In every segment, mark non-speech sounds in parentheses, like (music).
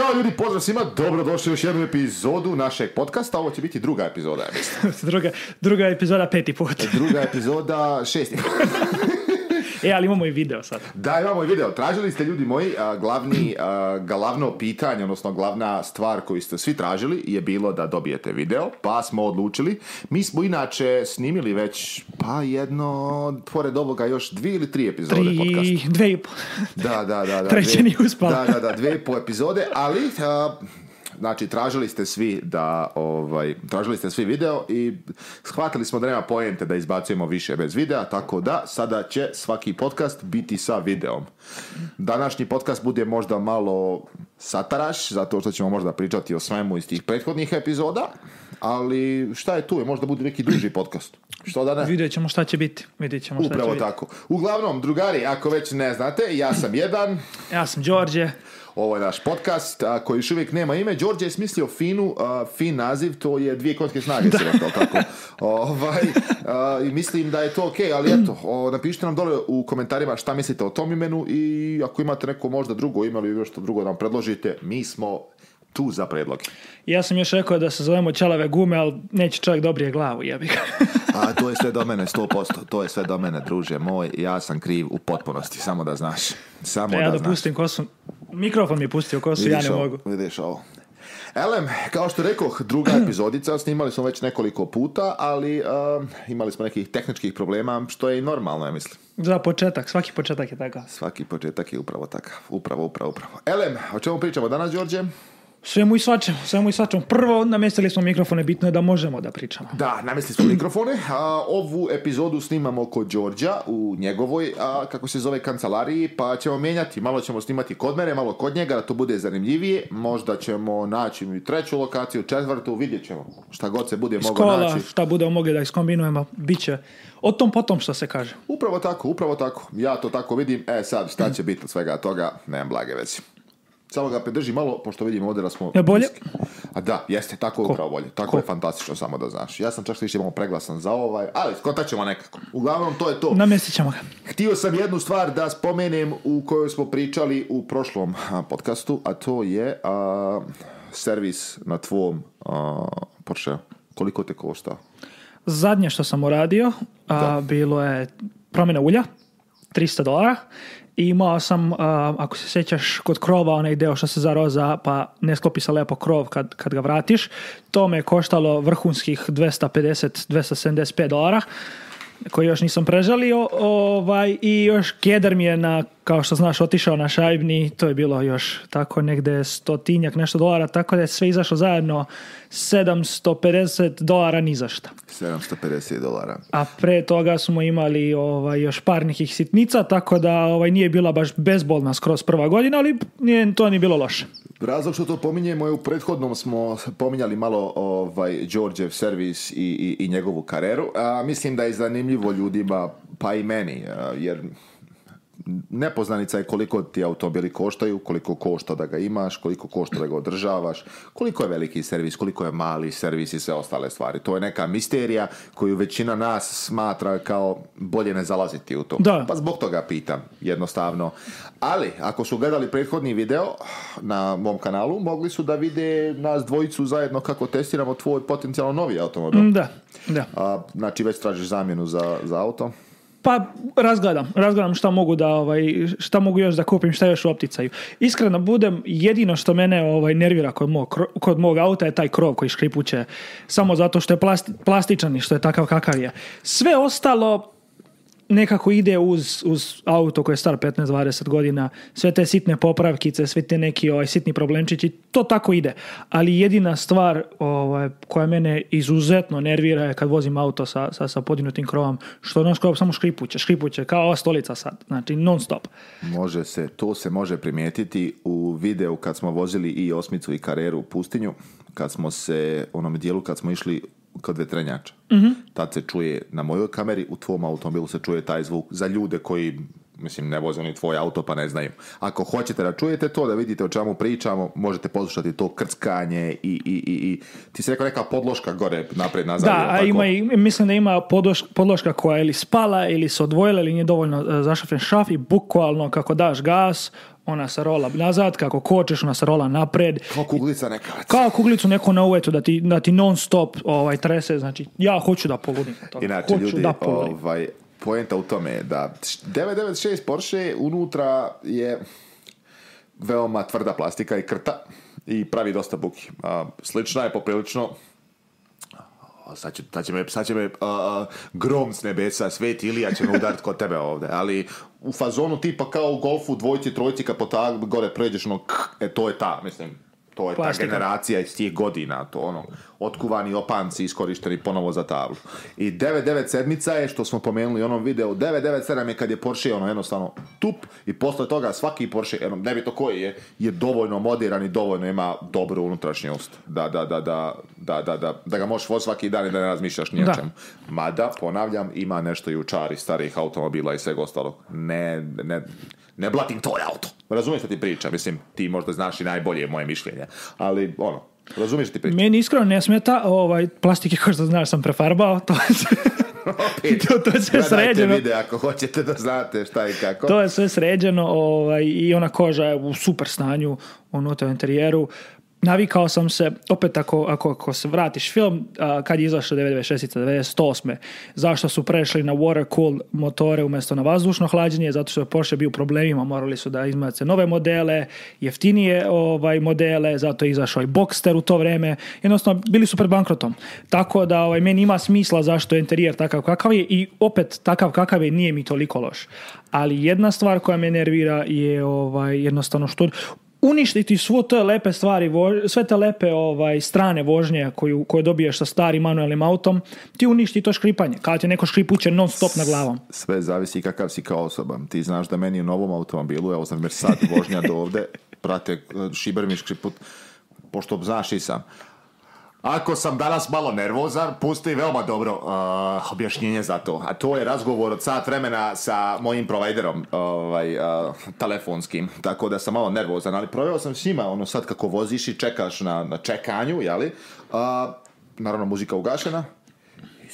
Ćao ljudi, pozdrav svima, dobrodošli u još jednu epizodu našeg podcasta, ovo će biti druga epizoda, ja (laughs) druga, druga epizoda peti put. druga epizoda šesti put. (laughs) E, ali imamo i video sad. Da, imamo i video. Tražili ste, ljudi moji, glavni, glavno pitanje, odnosno glavna stvar koju ste svi tražili je bilo da dobijete video, pa smo odlučili. Mi smo inače snimili već, pa jedno, pored ovoga još dvije ili tri epizode tri, podcasta. Dve i Da, da, da. da (laughs) Treće nije Da, da, da, dve i po epizode, ali... Znači, tražili ste svi da, ovaj, tražili ste svi video i shvatili smo da nema pojente da izbacujemo više bez videa, tako da sada će svaki podcast biti sa videom. Današnji podcast bude možda malo sataraš, zato što ćemo možda pričati o svemu iz tih prethodnih epizoda, ali šta je tu, je možda bude neki duži podcast. Što da ne? Vidjet ćemo šta će biti. Vidjet ćemo Upravo tako. Biti. Uglavnom, drugari, ako već ne znate, ja sam jedan. Ja sam Đorđe ovaj naš podcast a, koji još uvijek nema ime. Đorđe je smislio finu, fin naziv, to je dvije konjske snage, se rekao tako. Ovaj, I mislim da je to ok, ali eto, napišite nam dole u komentarima šta mislite o tom imenu i ako imate neko možda drugo ime ili još što drugo da nam predložite, mi smo tu za predlog. Ja sam još rekao da se zovemo čelave gume, ali neće čovjek dobrije glavu, jebi a to je sve do mene, sto posto. To je sve do mene, druže moj. Ja sam kriv u potpunosti, samo da znaš. Samo da, ja da, pustim kosu. Mikrofon mi je pustio kosu, vidiš ja ne ovo, mogu. Vidiš ovo. Elem, kao što rekoh, druga (clears throat) epizodica, snimali smo već nekoliko puta, ali um, imali smo nekih tehničkih problema, što je i normalno, ja mislim. Za početak, svaki početak je takav. Svaki početak je upravo takav, upravo, upravo, upravo. Elem, o čemu pričamo danas, Đorđe? svemu i svačemu, svemu i svačemu. Prvo, namestili smo mikrofone, bitno je da možemo da pričamo. Da, namestili smo mikrofone. A, ovu epizodu snimamo kod Đorđa u njegovoj, a, kako se zove, kancelariji, pa ćemo mijenjati. Malo ćemo snimati kod mene, malo kod njega, da to bude zanimljivije. Možda ćemo naći i treću lokaciju, četvrtu, vidjet ćemo šta god se bude moglo naći. šta bude mogli da iskombinujemo, bit će o tom potom što se kaže. Upravo tako, upravo tako. Ja to tako vidim. E sad, šta će biti od svega toga, nemam blage veci samo ga predrži malo, pošto vidim ovdje da smo... Je bolje? A da, jeste, tako je bolje. Tako je fantastično, samo da znaš. Ja sam čak više malo preglasan za ovaj, ali skontat ćemo nekako. Uglavnom, to je to. Namjestit ćemo ga. Htio sam jednu stvar da spomenem u kojoj smo pričali u prošlom podcastu, a to je a, servis na tvom Porsche. Koliko te košta? Zadnje što sam uradio bilo je promjena ulja, 300 dolara i imao sam, uh, ako se sjećaš, kod krova onaj deo što se zaroza pa ne sklopi se lepo krov kad, kad ga vratiš. To me je koštalo vrhunskih 250-275 dolara koji još nisam prežalio ovaj, i još Kjedar mi je na, kao što znaš, otišao na šajbni, to je bilo još tako negde stotinjak nešto dolara, tako da je sve izašlo zajedno 750 dolara ni za šta. 750 dolara. A pre toga smo imali ovaj, još par nekih sitnica, tako da ovaj, nije bila baš bezbolna skroz prva godina, ali to ni bilo loše. Razlog što to pominjemo je u prethodnom smo pominjali malo ovaj Đorđev servis i, i, i njegovu kareru, a mislim da je zanimljivo ljudima, pa i meni, jer nepoznanica je koliko ti automobili koštaju, koliko košta da ga imaš, koliko košta da ga održavaš, koliko je veliki servis, koliko je mali servis i sve ostale stvari. To je neka misterija koju većina nas smatra kao bolje ne zalaziti u to. Pa zbog toga pitam, jednostavno. Ali, ako su gledali prethodni video na mom kanalu, mogli su da vide nas dvojicu zajedno kako testiramo tvoj potencijalno novi automobil. Da, da. A, znači, već tražiš zamjenu za, za auto. Pa razgledam, razgledam šta mogu da ovaj, šta mogu još da kupim, šta još u opticaju. Iskreno budem, jedino što mene ovaj nervira kod mog, kod mog auta je taj krov koji škripuće samo zato što je plastičan i što je takav kakav je. Sve ostalo nekako ide uz, uz auto koje je star 15-20 godina, sve te sitne popravkice, sve te neki ovaj, sitni problemčići, to tako ide. Ali jedina stvar ovaj, koja mene izuzetno nervira je kad vozim auto sa, sa, sa podinutim krovom, što ono stop samo škripuće, škripuće, kao ova stolica sad, znači non stop. Može se, to se može primijetiti u videu kad smo vozili i osmicu i kareru u pustinju, kad smo se, onom dijelu kad smo išli kod vetrenjača. Mm-hmm. Tad se čuje na mojoj kameri, u tvom automobilu se čuje taj zvuk za ljude koji mislim, ne voze oni tvoj auto pa ne znaju. Ako hoćete da čujete to, da vidite o čemu pričamo, možete poslušati to krckanje i, i, i, i. ti si rekao neka podloška gore napred nazad. Da, a ima, mislim da ima podloška, koja ili spala ili se odvojila ili nije dovoljno e, šaf i bukvalno kako daš gas, ona se rola nazad, kako kočeš, ona se rola napred. Kao kuglica neka. Kao kuglicu neko na uvetu da ti, da ti non stop ovaj, trese, znači ja hoću da poludim. Inače, hoću ljudi, da ovaj, poenta u tome je da 996 Porsche unutra je veoma tvrda plastika i krta i pravi dosta buki. slična je poprilično sad će, sad će me, sad uh, grom s nebesa, sveti Ilija će me udariti kod tebe ovdje, ali u fazonu tipa kao u golfu dvojci, trojci, kapotak, gore pređeš, no, e, to je ta, mislim, to je ta generacija iz tih godina, to ono, otkuvani opanci iskorišteni ponovo za tablu. I 997 je, što smo pomenuli u onom videu, 997 je kad je Porsche ono jednostavno tup i posle toga svaki Porsche, bi to koji je, je dovoljno modiran i dovoljno ima dobru unutrašnjost. Da, da, da, da, da, da, da, da ga možeš voći svaki dan i da ne razmišljaš ni o čemu. Mada, ponavljam, ima nešto i u čari starih automobila i svega ostalog. Ne, ne, ne blatim tvoj auto. Razumiješ što ti priča, mislim, ti možda znaš i najbolje moje mišljenje, ali ono, razumiješ ti priča. Meni iskreno ne smeta, ovaj, plastike kao što znaš sam prefarbao, to Opet, (laughs) to, to je sve sređeno. video ako hoćete da znate šta i kako. To je sve sređeno ovaj, i ona koža je u super stanju unutra ono, u interijeru navikao sam se, opet ako, ako, ako se vratiš film, kad je izašla 96. 98. Zašto su prešli na water cool motore umjesto na vazdušno hlađenje? Zato što je Porsche bio u problemima, morali su da izmace nove modele, jeftinije ovaj, modele, zato je izašao i Boxster u to vrijeme. Jednostavno, bili su pred bankrotom. Tako da ovaj, meni ima smisla zašto je interijer takav kakav je i opet takav kakav je nije mi toliko loš. Ali jedna stvar koja me nervira je ovaj, jednostavno što uništiti svo te lepe stvari, sve te lepe ovaj, strane vožnje koju, koje dobiješ sa starim manuelnim autom, ti uništi to škripanje. Kada ti neko škripuće non stop na glavom. Sve zavisi kakav si kao osoba. Ti znaš da meni u novom automobilu, evo sam jer sad vožnja do ovde, prate, e, šiber mi škriput, pošto znaš sam ako sam danas malo nervozan, pusti veoma dobro uh, objašnjenje za to. A to je razgovor od sat vremena sa mojim provajderom ovaj, uh, telefonskim. Tako da sam malo nervozan, ali proveo sam s njima ono sad kako voziš i čekaš na, na čekanju, jeli? Uh, naravno muzika ugašena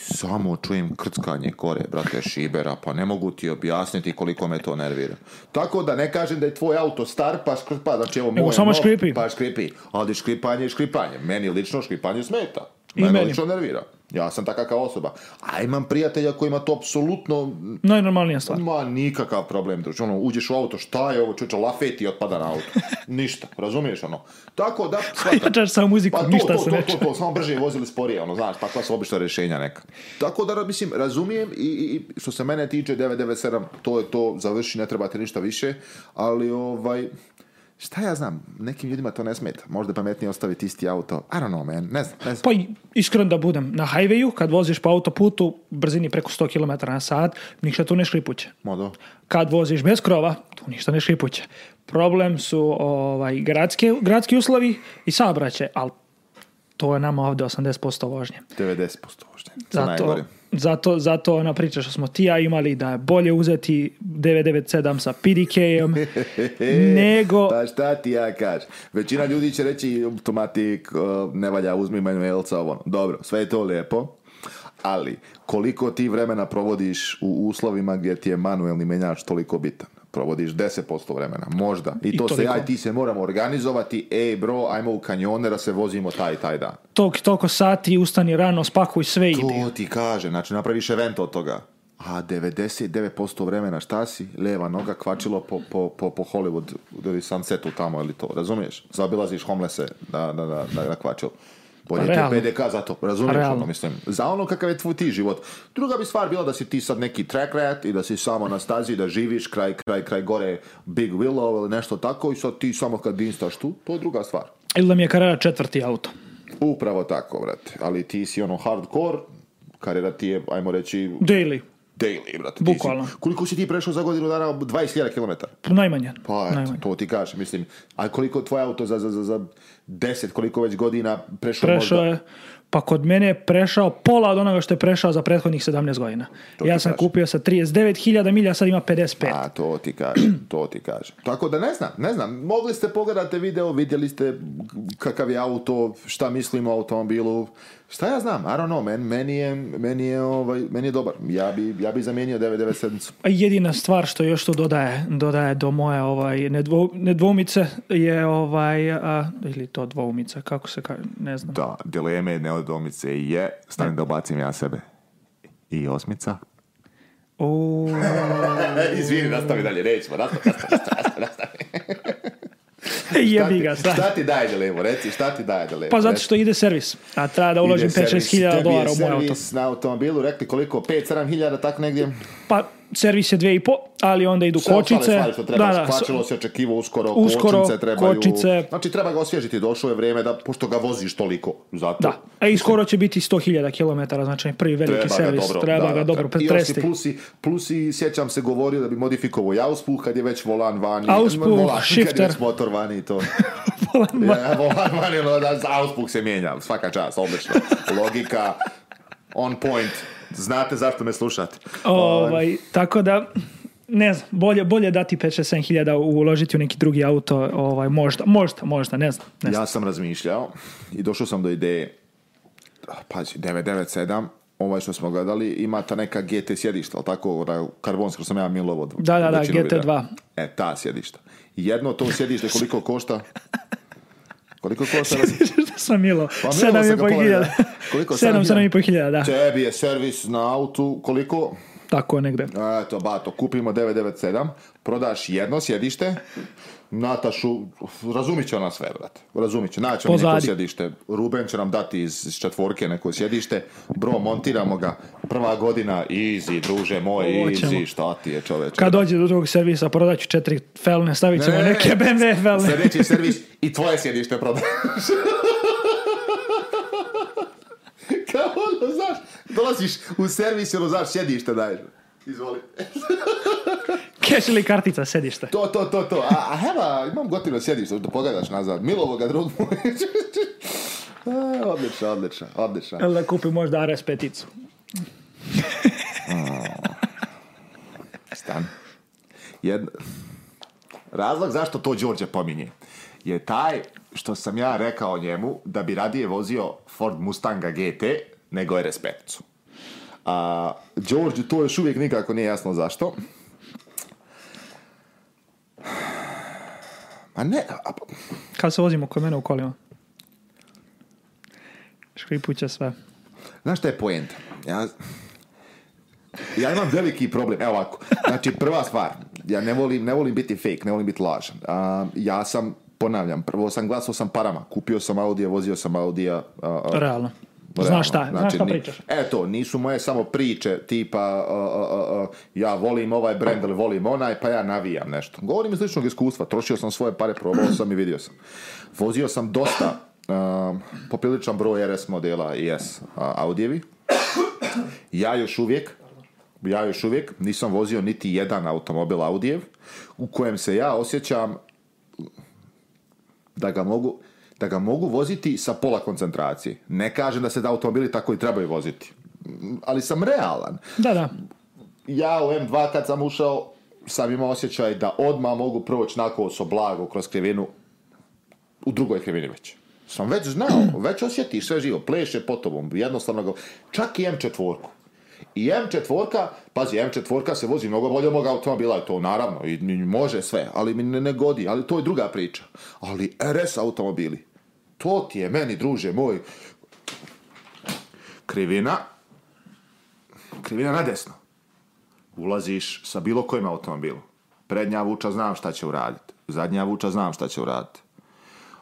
samo čujem krckanje kore, brate, šibera, pa ne mogu ti objasniti koliko me to nervira. Tako da ne kažem da je tvoj auto star, pa škripa, znači evo moj samo škripi. pa škripi, ali škripanje je škripanje. Meni lično škripanje smeta. I mene, meni. lično nervira. Ja sam takaka osoba. A imam prijatelja ima to apsolutno... Najnormalnija stvar. Ma nikakav problem, druže. Ono, uđeš u auto, šta je ovo, čoče, lafeti otpada na auto. (laughs) Ništa, razumiješ ono. Tako da... Jačaš (laughs) samo muziku, pa, ništa to, se neče. to, samo brže vozili sporije, ono, znaš, takva su obična rješenja neka. Tako da, mislim, razumijem i, i što se mene tiče 997, to je to, završi, ne trebate ništa više, ali ovaj, Šta ja znam, nekim ljudima to ne smeta. Možda pametnije ostaviti isti auto. I don't know, man. Ne znam, Pa da budem, na highwayu, kad voziš po autoputu, brzini preko 100 km na sat, ništa tu ne šlipuće. Modo. Kad voziš bez krova, tu ništa ne škripuće. Problem su ovaj, gradske, gradski uslovi i saobraćaj, ali to je nama ovdje 80% vožnje. 90% vožnje. Zato, najgore zato, zato ona priča što smo ti ja imali da je bolje uzeti 997 sa PDK-om (laughs) nego... Pa šta ti ja kažem? Većina ljudi će reći automatik, ne valja, uzmi manuelca ovo. Ono. Dobro, sve je to lijepo, ali koliko ti vremena provodiš u uslovima gdje ti je manuelni menjač toliko bitan? provodiš 10% vremena, možda. I, to, se ja i ti se moramo organizovati, ej bro, ajmo u kanjone da se vozimo taj taj dan. Tok, toliko sati, ustani rano, spakuj sve i To ti kaže, znači napraviš event od toga. A 99% vremena šta si? Leva noga kvačilo po, po, po, po Hollywood ili sunsetu tamo ili to, razumiješ? Zabilaziš homlese da da da, kvačilo. Bolje te PDK za to, razumiješ ono, mislim. Za ono kakav je tvoj ti život. Druga bi stvar bila da si ti sad neki track rat i da si samo na stazi, da živiš kraj, kraj, kraj gore Big Willow ili nešto tako i sad ti samo kad instaš tu, to je druga stvar. Ili da mi je karara četvrti auto. Upravo tako, vrat, Ali ti si ono hardcore, karera ti je, ajmo reći... Daily daily, brate. Bukvalno. Si, koliko si ti prešao za godinu dana 20.000 km? Najmanje. Pa, Najmanje. to ti kažem, mislim. A koliko tvoj auto za, za, za, za 10, koliko već godina prešao, prešao možda? je, pa kod mene je prešao pola od onoga što je prešao za prethodnih 17 godina. ja sam kupio sa 39.000 milja, sad ima 55. A, to ti kaže, to ti kaže. Tako da ne znam, ne znam. Mogli ste pogledati video, vidjeli ste kakav je auto, šta mislimo o automobilu, Šta ja znam, I don't know, man, meni, je, meni, je, ovaj, meni je dobar. Ja bi, ja bi zamijenio 997. Jedina stvar što još to dodaje, dodaje do moje ovaj, nedvo, nedvomice je ovaj, a, ili to dvoumice, kako se kaže, ne znam. Da, dileme neodvoumice je, stanem da obacim ja sebe. I osmica. O... (laughs) Izvini, nastavi dalje, nećemo, nastavi, nastavi, nastavi, nastavi. E, jebi ga, šta. Šta ti daje dilemu, reci, šta ti daje dilemu? Pa zato što ide servis, a treba da uložim 5-6 hiljada dolara u moj auto. servis na automobilu, rekli koliko, 5-7 hiljada, tako negdje? Pa servis je dvije i po, ali onda idu Sve kočice. Sve da, da, kvačilo se očekivo uskoro, uskoro kočnice trebaju. Kočice. Znači treba ga osvježiti, došlo je vrijeme da, pošto ga voziš toliko. Zato, da, a i skoro će biti 100.000 km, znači prvi veliki treba servis, dobro, treba da, ga dobro pretresti. I plusi, plusi, sjećam se govorio da bi modifikovo i auspuh kad je već volan vani. Auspuh, volan, shifter. Kad je motor vani i to. (laughs) volan vani. Ja, volan vani, no, da, auspuh se mijenja, svaka čast, obično. Logika, on point. Znate zašto me slušate. Ovaj, tako da, ne znam, bolje, bolje dati 5-6-7 hiljada uložiti u neki drugi auto, ovaj, možda, možda, možda, ne znam. Ne znam. Ja sam razmišljao i došao sam do ideje, pazi, 997, ovaj što smo gledali, ima ta neka GT sjedišta, ali tako, karbonsko sam ja milovo. Da, da, da, GT2. E, ta sjedišta. Jedno to sjedište koliko košta? (laughs) Koliko košta? Šta (laughs) sam milo. Pa milo 7,5 hiljada. Koliko? je 7,5 hiljada, da. Tebi je servis na autu, koliko? Tako je negde. Eto, bato, kupimo 997, prodaš jedno sjedište, Natašu, razumit će ona sve, brate. Razumit će. Naći nam neko sjedište. Ruben će nam dati iz, iz četvorke neko sjedište. Bro, montiramo ga. Prva godina, easy, druže moj, easy, šta ti je čoveče. Kad dođe do drugog servisa, prodat ću četiri felne, stavit ćemo ne, neke (laughs) BMW felne. Sljedeći servis i tvoje sjedište prodaš. dolaziš u servis ili ono, znaš, sjedište daješ. Izvoli. (laughs) Keš ili kartica sjedište. To, to, to, to. A, a heba, imam gotivno sjedište, da pogledaš nazad. Milovo ga moj. (laughs) E, odlično, odlično, odlično. da kupi možda RS peticu? (laughs) Stan. Jed... Razlog zašto to Đorđe pominje je taj što sam ja rekao njemu da bi radije vozio Ford Mustanga GT nego RS peticu. A George to još uvijek nikako nije jasno zašto. A ne... Kad se vozimo kod mene u kolima. Škripuća sve. Znaš šta je point? Ja, ja imam veliki problem, evo ovako. Znači, prva stvar, ja ne volim, ne volim biti fake, ne volim biti lažan. ja sam, ponavljam, prvo sam glasao sam parama, kupio sam Audija, vozio sam Audija. Realno. Znaš šta, znači, znaš šta pričaš. Eto, nisu moje samo priče tipa ja volim ovaj brand ili volim onaj, pa ja navijam nešto. Govorim iz ličnog iskustva, trošio sam svoje pare, probao sam i vidio sam. Vozio sam dosta um, Popiličan broj RS modela i S Audijevi. Ja još uvijek ja još uvijek nisam vozio niti jedan automobil Audijev u kojem se ja osjećam da ga mogu da ga mogu voziti sa pola koncentracije. Ne kažem da se da automobili tako i trebaju voziti, ali sam realan. Da, da. Ja u M2 kad sam ušao sam imao osjećaj da odmah mogu proći so blago kroz krivinu u drugoj krivini već. Sam već znao, (clears throat) već osjetiš sve živo, pleše po jednostavno Čak i M4. I M4, pazi, M4 se vozi mnogo bolje od mog automobila, to naravno, i može sve, ali mi ne, ne godi, ali to je druga priča. Ali RS automobili, to ti je meni, druže moj, krivina, krivina na desno. Ulaziš sa bilo kojim automobilom. Prednja vuča znam šta će uraditi. Zadnja vuča znam šta će uraditi.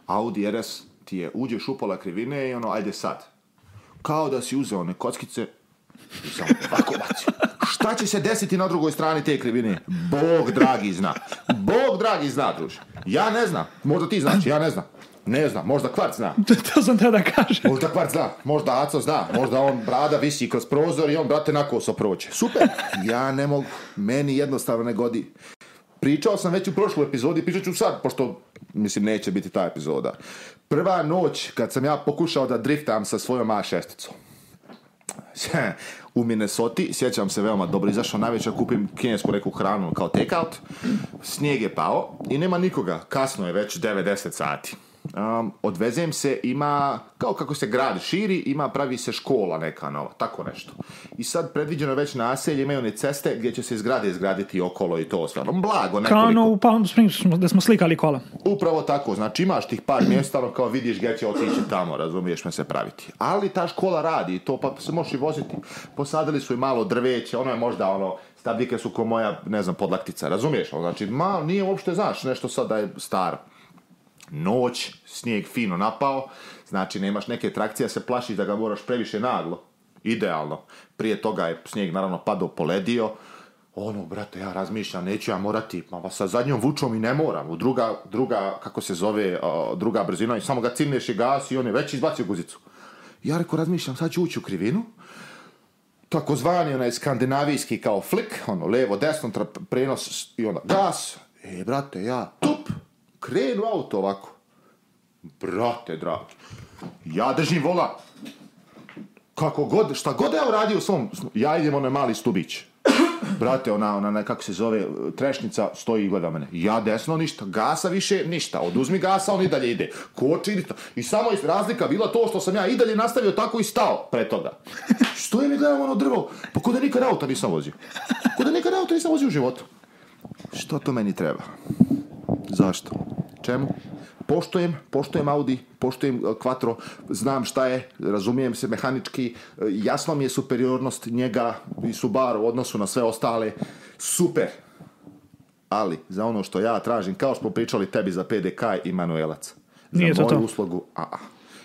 Audi RS ti je, uđeš u pola krivine i ono, ajde sad. Kao da si uzeo one kockice i samo ovako bacio. Šta će se desiti na drugoj strani te krivine? Bog dragi zna. Bog dragi zna, druže. Ja ne znam. Možda ti znaš, ja ne znam. Ne znam, možda kvart zna. (laughs) to sam tada kažem Možda kvart zna, možda Aco zna, možda on brada visi kroz prozor i on brate na koso proće Super, ja ne mogu, meni jednostavno ne godi. Pričao sam već u prošloj epizodi, pričat ću sad, pošto mislim neće biti ta epizoda. Prva noć kad sam ja pokušao da driftam sa svojom a 6 u Minnesota sjećam se veoma dobro, izašao najveća kupim kinesku neku hranu kao takeout, snijeg je pao i nema nikoga, kasno je već 90 sati um, odvezem se ima, kao kako se grad širi, ima pravi se škola neka nova, tako nešto. I sad predviđeno već naselje, imaju one ceste gdje će se zgrade izgraditi okolo i to stvarno, Blago nekoliko. Kao ono u Palm Springs da smo slikali kola. Upravo tako, znači imaš tih par mjesta, ono, kao vidiš gdje će otići tamo, razumiješ me se praviti. Ali ta škola radi i to pa se može i voziti. Posadili su i malo drveće, ono je možda ono, stabljike su ko moja, ne znam, podlaktica, razumiješ? Ono, znači, malo, nije uopšte, znaš, nešto sad da je staro noć, snijeg fino napao, znači nemaš neke trakcije, se plašiš da ga moraš previše naglo, idealno. Prije toga je snijeg naravno padao, poledio, ono, brate, ja razmišljam, neću ja morati, ma sa zadnjom vučom i ne moram. U druga, druga, kako se zove, druga brzina, i samo ga cilneš i gas i on je već izbacio guzicu. Ja reko razmišljam, sad ću ući u krivinu, takozvani onaj skandinavijski kao flik, ono, levo, desno, prenos i onda gas. E, brate, ja, tup, krenu auto ovako. Brate, dragi, ja držim vola. Kako god, šta god ja uradio u svom, ja idem onaj mali stubić. Brate, ona, ona, kako se zove, trešnica, stoji i gleda mene. Ja desno ništa, gasa više ništa, oduzmi gasa, on i dalje ide. Koči i samo je razlika bila to što sam ja i dalje nastavio tako i stao pre toga. što je mi gledam ono drvo? Pa kod da nikad auta nisam vozio. Kod da nikad auta nisam vozio u životu. Što to meni treba? Zašto? Čemu? Poštujem, poštujem Audi, poštujem e, Quattro, znam šta je, razumijem se mehanički, e, jasno mi je superiornost njega i Subaru u odnosu na sve ostale. Super! Ali, za ono što ja tražim, kao što smo pričali tebi za PDK i Manuelac. Za moju uslugu, a, a.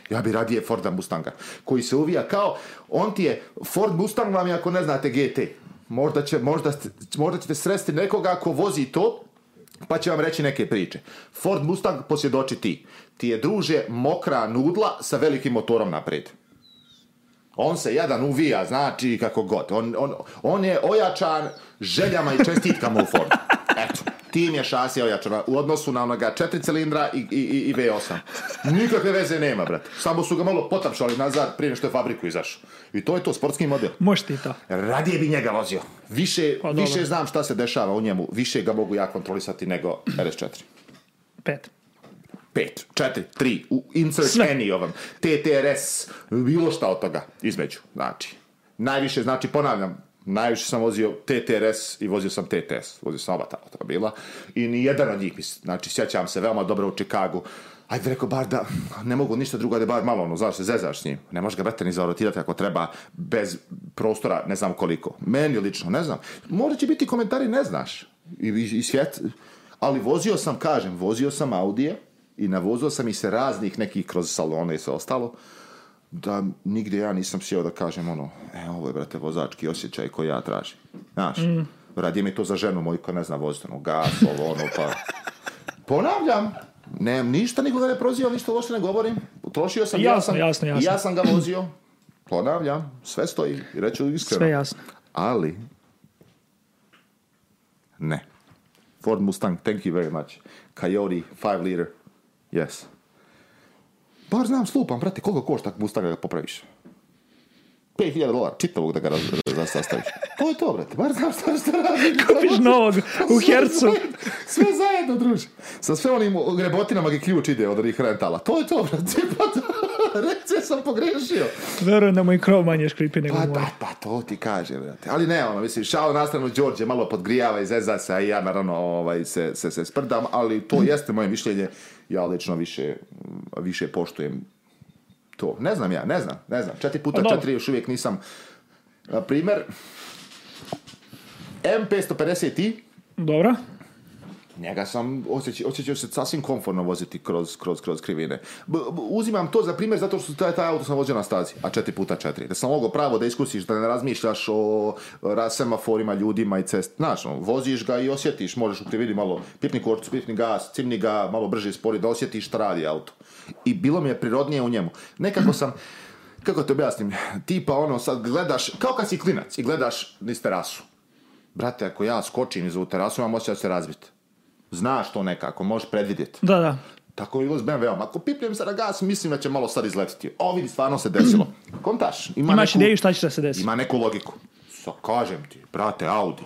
Ja bi radije Forda Mustanga, koji se uvija kao, on ti je, Ford Mustang vam je ako ne znate GT. Možda, će, možda, možda ćete sresti nekoga ako vozi to, pa ću vam reći neke priče. Ford Mustang posjedoči ti. Ti je druže mokra nudla sa velikim motorom naprijed. On se jedan uvija, znači kako god. On, on, on je ojačan željama i čestitkama u Fordu. Eto tim je šasija ojačana u odnosu na onoga četiri cilindra i, i, i V8. Nikakve veze nema, brate. Samo su ga malo potapšali nazad prije što je fabriku izašao. I to je to, sportski model. Možeš ti to. Radije bi njega vozio. Više, pa više znam šta se dešava u njemu. Više ga mogu ja kontrolisati nego RS4. Pet. Pet, 4, 3, u insert Sve. any ovom, TTRS, bilo šta od toga između, znači. Najviše, znači, ponavljam, Najviše sam vozio TTRS i vozio sam TTS, vozio sam oba ta automobila i ni jedan od njih, znači sjećam se veoma dobro u Čikagu, ajde rekao bar da ne mogu ništa drugo da bar malo ono, znaš, se zezaš s njim. Ne možeš ga brate ni zarotirati ako treba bez prostora, ne znam koliko. Meni lično, ne znam. Možda će biti komentari, ne znaš. I, i, i svijet, ali vozio sam, kažem, vozio sam Audije i navozio sam i se raznih nekih kroz salone i sve ostalo da nigdje ja nisam sjeo da kažem ono, e, ovo je, brate, vozački osjećaj koji ja tražim. Znaš, mm. radi mi to za ženu moju koja ne zna voziti, ono, gas, ovo, ono, pa... Ponavljam, nemam ništa, nikoga ne prozivam, ništa loše ne govorim. Utrošio sam, jasno, ja sam, jasno, jasno. ja sam ga vozio. Ponavljam, sve stoji, reću iskreno. Sve jasno. Ali, ne. Ford Mustang, thank you very much. Coyote, 5 liter, yes. Bar znam slupam, brate, koliko košta Mustanga ga popraviš? 5000 dolara, čitavog da ga raz, sastaviš. To je to, brate, bar znam šta, šta radiš. Kupiš ono, novog u hercu. Sve, zajedno, druže. Sa sve onim grebotinama gdje ključ ide od onih rentala. To je to, brate, pa to, (laughs) sam pogrešio. Verujem da mu i krov manje škripi nego pa, moj. Pa, pa, to ti kaže, brate. Ali ne, ono, mislim, šao nastavno, Đorđe malo podgrijava i zeza se, a ja, naravno, ovaj, se, se, se sprdam, ali to (clears throat) jeste moje mišljenje ja lično više, više poštujem to. Ne znam ja, ne znam, ne znam. Četiri puta pa četiri još uvijek nisam. Primer primjer, M550i. Dobro njega sam osjećao, osjećao se sasvim komforno voziti kroz, kroz, kroz krivine. uzimam to za primjer zato što taj, taj auto sam vozio na stazi, a četiri puta četiri. Da sam mogao pravo da iskusiš, da ne razmišljaš o semaforima, ljudima i cest. Znaš, no, voziš ga i osjetiš, možeš u krivini malo pipni korcu, pipni gas, cimni ga, malo brže spori, da osjetiš šta radi auto. I bilo mi je prirodnije u njemu. Nekako sam, kako te objasnim, tipa ono sad gledaš, kao kad si klinac i gledaš niz terasu. Brate, ako ja skočim iz ovu terasu, imam osjećaj se razbiti Znaš to nekako, možeš predvidjeti. Da, da. Tako bilo s BMW-om. Ako pipljem se na gas, mislim da će malo sad izletiti. Ovi vidi, stvarno se desilo. (clears throat) Kontaš. Ima Imaš neku, ideju šta će se desiti. Ima neku logiku. Sa, kažem ti, brate, Audi.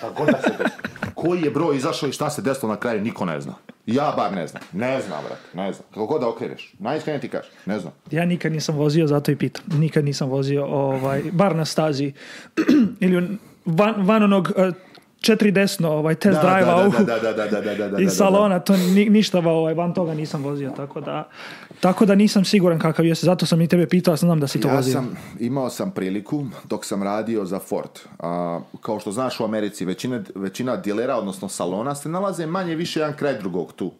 Pa god da se desilo. Koji je broj izašao i šta se desilo na kraju, niko ne zna. Ja bar ne znam. Ne znam, brate, ne znam. Kako god da okreneš. Najiskrenije ti kažeš, ne znam. Ja nikad nisam vozio, zato i pitam. Nikad nisam vozio, ovaj, bar na stazi. (clears throat) Ili van, eh, četiri desno ovaj, test drive-a da, i salona, to ništa ovaj, van toga nisam vozio, tako da, tako da nisam siguran kakav jesi, zato sam i tebe pitao, znam da si to ja Sam, imao sam priliku dok sam radio za Ford. A, kao što znaš u Americi, većina, većina dilera, odnosno salona, se nalaze manje više jedan kraj drugog tu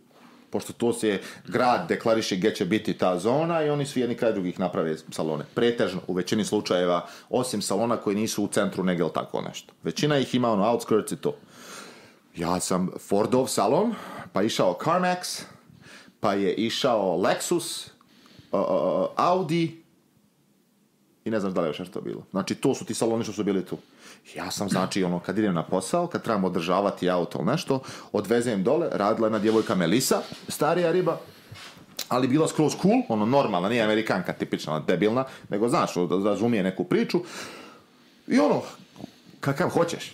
pošto to se grad deklariše gdje će biti ta zona i oni svi jedni kraj drugih naprave salone. Pretežno, u većini slučajeva, osim salona koji nisu u centru negdje ili tako nešto. Većina ih ima ono outskirts i to. Ja sam Fordov salon, pa išao CarMax, pa je išao Lexus, Audi i ne znam da li je još to bilo. Znači, to su ti saloni što su bili tu. Ja sam, znači, ono, kad idem na posao, kad trebam održavati auto ili nešto, odvezem dole, radila jedna djevojka Melisa, starija riba, ali bila skroz cool, ono, normalna, nije amerikanka tipična, debilna, nego, znaš, ono, razumije neku priču. I ono, kakav hoćeš.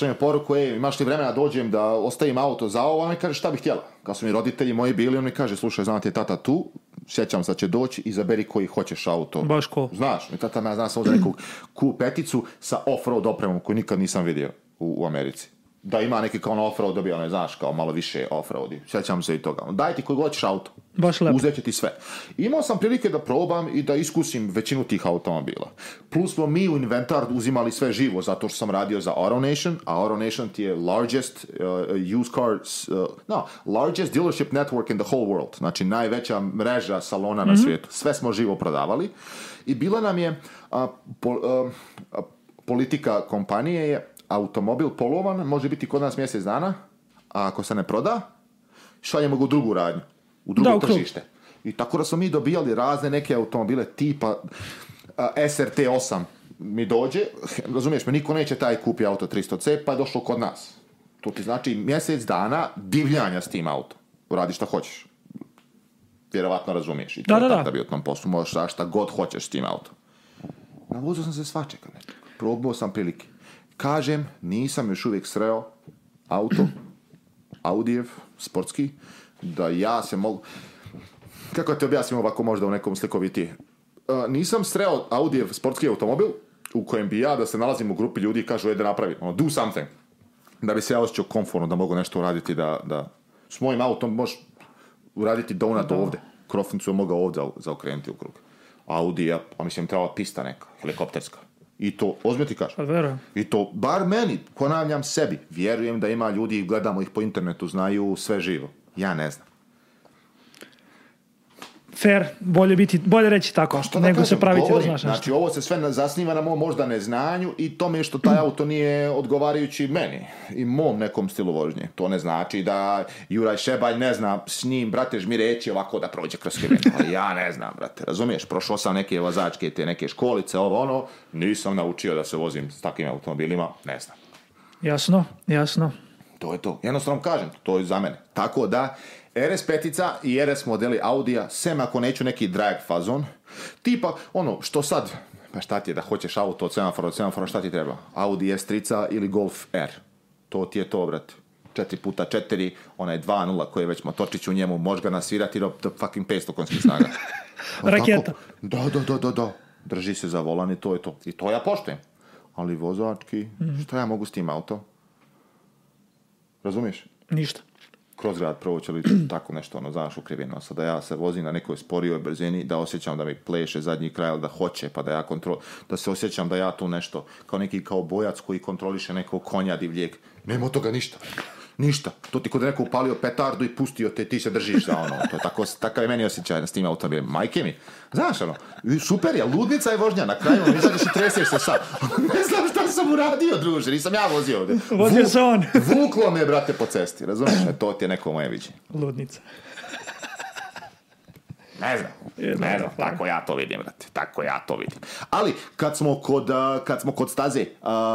je poruku, ej, imaš li vremena dođem da ostavim auto za ovo, ona mi kaže šta bi htjela. Kad su mi roditelji moji bili, on mi kaže, slušaj, je tata tu, sjećam se da će doći, izaberi koji hoćeš auto. Znaš, i tata me ja znam sam ovdje neku peticu sa off-road opremom koju nikad nisam vidio u Americi da ima neki kao ono offroad dobio, ono, znaš, kao malo više off-road. Sjećam se i toga. Daj ti koji god ćeš auto. Baš lepo. Uzet će ti sve. Imao sam prilike da probam i da iskusim većinu tih automobila. Plus smo mi u inventar uzimali sve živo, zato što sam radio za AutoNation, a AutoNation ti je largest uh, used car, uh, no, largest dealership network in the whole world. Znači, najveća mreža salona na mhm. svijetu. Sve smo živo prodavali. I bila nam je, uh, politika kompanije je, automobil polovan, može biti kod nas mjesec dana, a ako se ne proda, šaljemo ga u drugu radnju, u drugo tržište. I tako da smo mi dobijali razne neke automobile tipa SRT8 mi dođe, razumiješ me, niko neće taj kupi auto 300C, pa je došlo kod nas. To ti znači mjesec dana divljanja s tim auto. Radi šta hoćeš. Vjerovatno razumiješ. I to da, je da, da. bi u tom poslu možeš šta, šta god hoćeš s tim auto. Navuzao sam se svačega. Probao sam prilike. Kažem, nisam još uvijek sreo auto, Audijev, sportski, da ja se mogu... Kako te objasnim ovako možda u nekom slikoviti? E, nisam sreo Audijev sportski automobil u kojem bi ja da se nalazim u grupi ljudi i kažu, e, da napravi, ono, do something. Da bi se ja osjećao konforno da mogu nešto uraditi, da, da... S mojim autom možeš uraditi donut da. ovdje. Krofnicu je mogao ovdje zaokrenuti u krug. Audi, a pa mislim, treba pista neka, helikopterska. I to, ozbiljno ti kažem. Pa I to, bar meni, ponavljam sebi, vjerujem da ima ljudi, gledamo ih po internetu, znaju sve živo. Ja ne znam fair, bolje, biti, bolje reći tako, pa što nego se praviti Znači, ovo se sve zasniva na mom možda neznanju i tome što taj (clears throat) auto nije odgovarajući meni i mom nekom stilu vožnje. To ne znači da Juraj Šebalj ne zna s njim, brate, mi reći ovako da prođe kroz Kemen. Ali ja ne znam, brate, razumiješ? Prošao sam neke vozačke, te neke školice, ovo ono, nisam naučio da se vozim s takvim automobilima, ne znam. Jasno, jasno. To je to. Jednostavno kažem, to je za mene. Tako da, RS5 i RS modeli Audija, sem ako neću neki drag fazon, tipa ono što sad, pa šta ti je da hoćeš auto od semafora, od semafora šta ti treba? Audi S3 ili Golf R. To ti je to, brat 4 puta 4, onaj 2.0 koji je već motorčić u njemu, možeš ga nasvirati do, fucking 500 konjskih snaga. (laughs) Raketa. Da, da, da, da, Drži se za volan i to je to. I to ja poštujem. Ali vozački, mhm. šta ja mogu s tim auto? Razumiš? Ništa kroz grad proći (clears throat) tako nešto, ono, znaš, ukrivljeno. sada da ja se vozim na nekoj sporijoj brzini, da osjećam da mi pleše zadnji kraj, da hoće, pa da ja kontrol, da se osjećam da ja tu nešto, kao neki kao bojac koji kontroliše nekog konja divljeg. Nema toga ništa ništa. To ti kod neko upalio petardu i pustio te, ti se držiš za ono. To tako, takav je meni osjećaj s tim automobilima, Majke mi. Znaš ono, super je, ludnica je vožnja. Na kraju ono, izađeš i treseš se sad. (laughs) ne znam šta sam uradio, druže, nisam ja vozio ovdje. Vozio se on. vuklo me, brate, po cesti, razumiješ? To ti je neko moje viđenje. Ludnica. Ne znam, ne znam, tako ja to vidim, brate, tako ja to vidim. Ali, kad smo kod, kad smo kod staze,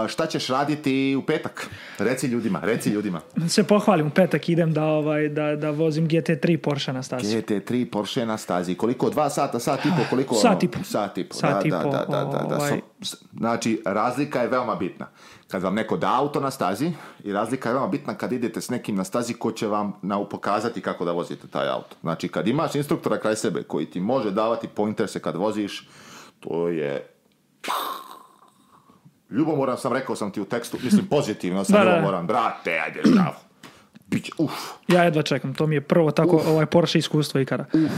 šta ćeš raditi u petak? Reci ljudima, reci ljudima. Se pohvalim, u petak idem da, ovaj, da, da vozim GT3 Porsche na stazi. GT3 Porsche na stazi, koliko? Dva sata, sat i po, koliko? Sat i po. Sat i po, da, da, da, da, da, ovaj. da. Znači, razlika je veoma bitna kad vam neko da auto na stazi i razlika je vama bitna kad idete s nekim na stazi ko će vam pokazati kako da vozite taj auto. Znači kad imaš instruktora kraj sebe koji ti može davati se kad voziš, to je... Ljubomoran sam, rekao sam ti u tekstu, mislim pozitivno sam ljubomoran, brate, ajde, bravo. Bić, uf. Ja jedva čekam, to mi je prvo tako ovaj Porsche iskustvo ikada Uf.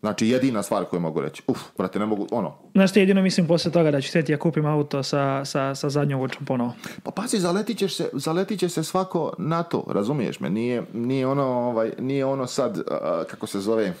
Znači jedina stvar koju mogu reći. Uf, brate, ne mogu, ono. Znaš ti jedino mislim poslije toga da ću ja kupim auto sa, sa, sa zadnjom očom ponovo. Pa pazi, zaletit ćeš se, će se svako na to, razumiješ me? Nije, nije, ono, ovaj, nije ono sad, kako se zove,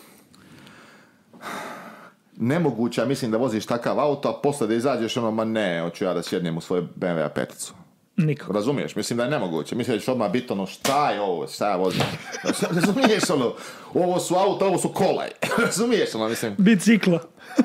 nemoguća. mislim da voziš takav auto, a posle da izađeš ono, ma ne, hoću ja da sjednem u svoju BMW peticu. Nikako. Razumiješ? Mislim da je nemoguće. Mislim da ćeš odmah biti ono, šta je ovo, šta ja vozim. (laughs) Razumiješ ono, ovo su auto, ovo su kola, (laughs) Razumiješ ono, mislim? Bicikla.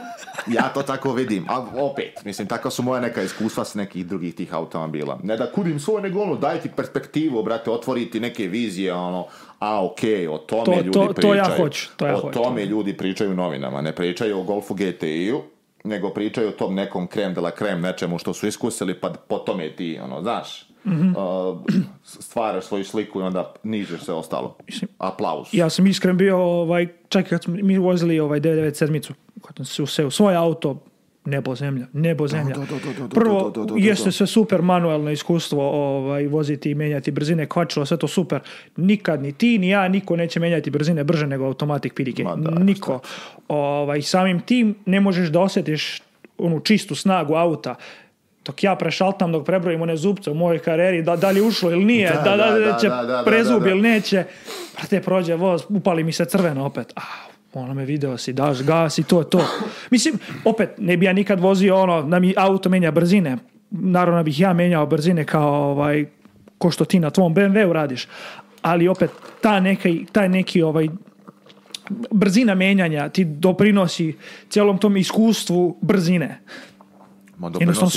(laughs) ja to tako vidim, a opet, mislim, tako su moja neka iskustva s nekih drugih tih automobila. Ne da kudim svoje, nego ono, daj ti perspektivu, brate, otvoriti neke vizije, ono, a ok, o tome to, ljudi to, pričaju. To ja hoću, to ja O tome ljudi pričaju u novinama, ne pričaju o Golfu GTI-u, nego pričaju o tom nekom krem de la krem, nečemu što su iskusili, pa po tome ti, ono, znaš, mm stvaraš svoju sliku i onda nižeš sve ostalo. Mislim, Aplauz. Ja sam iskren bio, ovaj, čak kad smo mi vozili ovaj 997-icu, kad sam se u svoj auto, nebo zemlja, nebo zemlja. Prvo, jeste sve super Manualno iskustvo ovaj, voziti i menjati brzine, kvačilo, sve to super. Nikad ni ti ni ja, niko neće menjati brzine brže nego automatik pidike. Niko. Ovaj, samim tim ne možeš da osjetiš onu čistu snagu auta dok ja prešaltam, dok prebrojim one zupce u mojoj karijeri, da, da li je ušlo ili nije, (laughs) da, da, da, da će prezub ili neće, brate, prođe voz, upali mi se crveno opet. A, ono me video si, daš gas i to je to. Mislim, opet, ne bi ja nikad vozio ono, da mi auto menja brzine. Naravno bih ja menjao brzine kao ovaj, ko što ti na tvom BMW-u radiš. Ali opet, ta neki, taj neki ovaj, brzina menjanja ti doprinosi cijelom tom iskustvu brzine. Ma jednostavno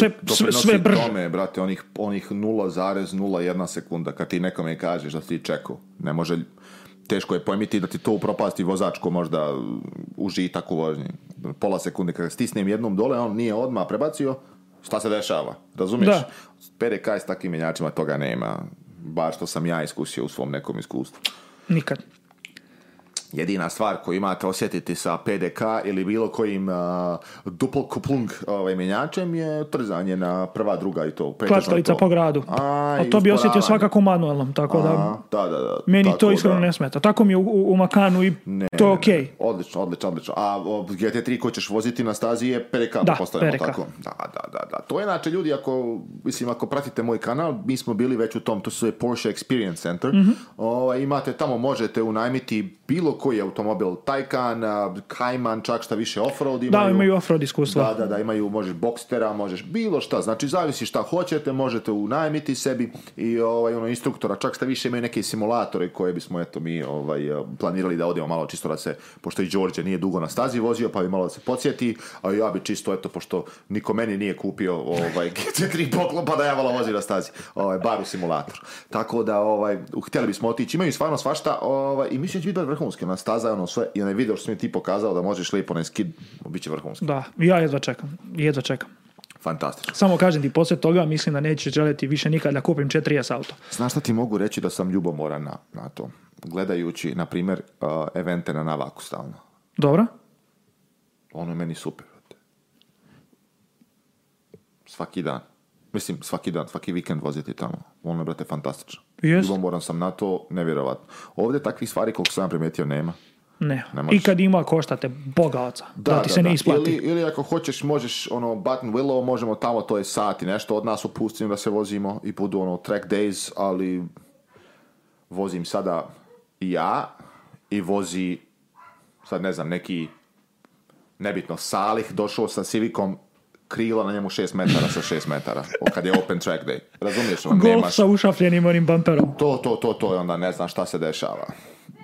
sve, brže. tome, brate, onih, onih 0,01 sekunda kad ti nekome kažeš da ti čekao. Ne može, teško je pojmiti da ti to upropasti vozačko možda, možda i tako vožnje, Pola sekunde kada stisnem jednom dole, on nije odmah prebacio, šta se dešava, razumiješ? Da. PDK s takvim menjačima toga nema, bar što sam ja iskusio u svom nekom iskustvu. Nikad jedina stvar koju imate osjetiti sa PDK ili bilo kojim uh, dupl ovaj, je trzanje na prva, druga i to. Klačkalica po gradu. A, to bi osjetio svakako manualnom, tako da, meni to iskreno ne smeta. Tako mi je u, u, Makanu i ne, to je okej. Odlično, odlično, odlično. A GT3 koji ćeš voziti na stazi je PDK, da, postavljamo tako. Da, da, da, da. To je inače ljudi, ako, mislim, ako pratite moj kanal, mi smo bili već u tom, to su je Porsche Experience Center. Mhm. Ovaj, imate, tamo možete unajmiti bilo koji automobil, Taycan, Cayman, čak šta više offroad imaju. Da, imaju offroad iskustva. Da, da, da, imaju, možeš bokstera, možeš bilo šta, znači zavisi šta hoćete, možete unajmiti sebi i ovaj, ono, instruktora, čak šta više imaju neke simulatore koje bismo, eto, mi ovaj, planirali da odemo malo čisto da se, pošto i Đorđe nije dugo na stazi vozio, pa bi malo da se podsjeti, a ja bi čisto, eto, pošto niko meni nije kupio ovaj, GT3 (laughs) poklopa da ja malo vozi na stazi, ovaj, bar u simulator. Tako da, ovaj, htjeli bismo otići, imaju stvarno svašta ovaj, i mislim da će biti vrhunski na staza, ono sve, i onaj video što mi ti pokazao da možeš lijepo onaj skid, bit će vrhunski. Da, ja jedva čekam, jedva čekam. Fantastično. Samo kažem ti, poslije toga mislim da neće željeti više nikad da kupim 4S auto. Znaš šta ti mogu reći da sam ljubomoran na, na to? Gledajući, na primjer, eh, evente na Navaku stalno. Dobro. Ono je meni super. Svaki dan. Mislim, svaki dan, svaki vikend voziti tamo. Ono je, brate, fantastično. Yes. Ljubomoran sam na to, nevjerojatno. Ovdje takvih stvari koliko sam primijetio nema. Ne. I kad ima te boga oca. Da, ti se ne isplati. Ili, ili, ako hoćeš, možeš, ono, Button Willow, možemo tamo, to je sati, nešto od nas upustimo da se vozimo i budu, ono, track days, ali vozim sada ja i vozi, sad ne znam, neki nebitno Salih, došao sa Civicom krila na njemu 6 metara sa 6 metara, kad je open track day. Razumiješ? On Golf nemaš... sa ušafljenim onim bumperom. To, to, to, to, onda ne znam šta se dešava.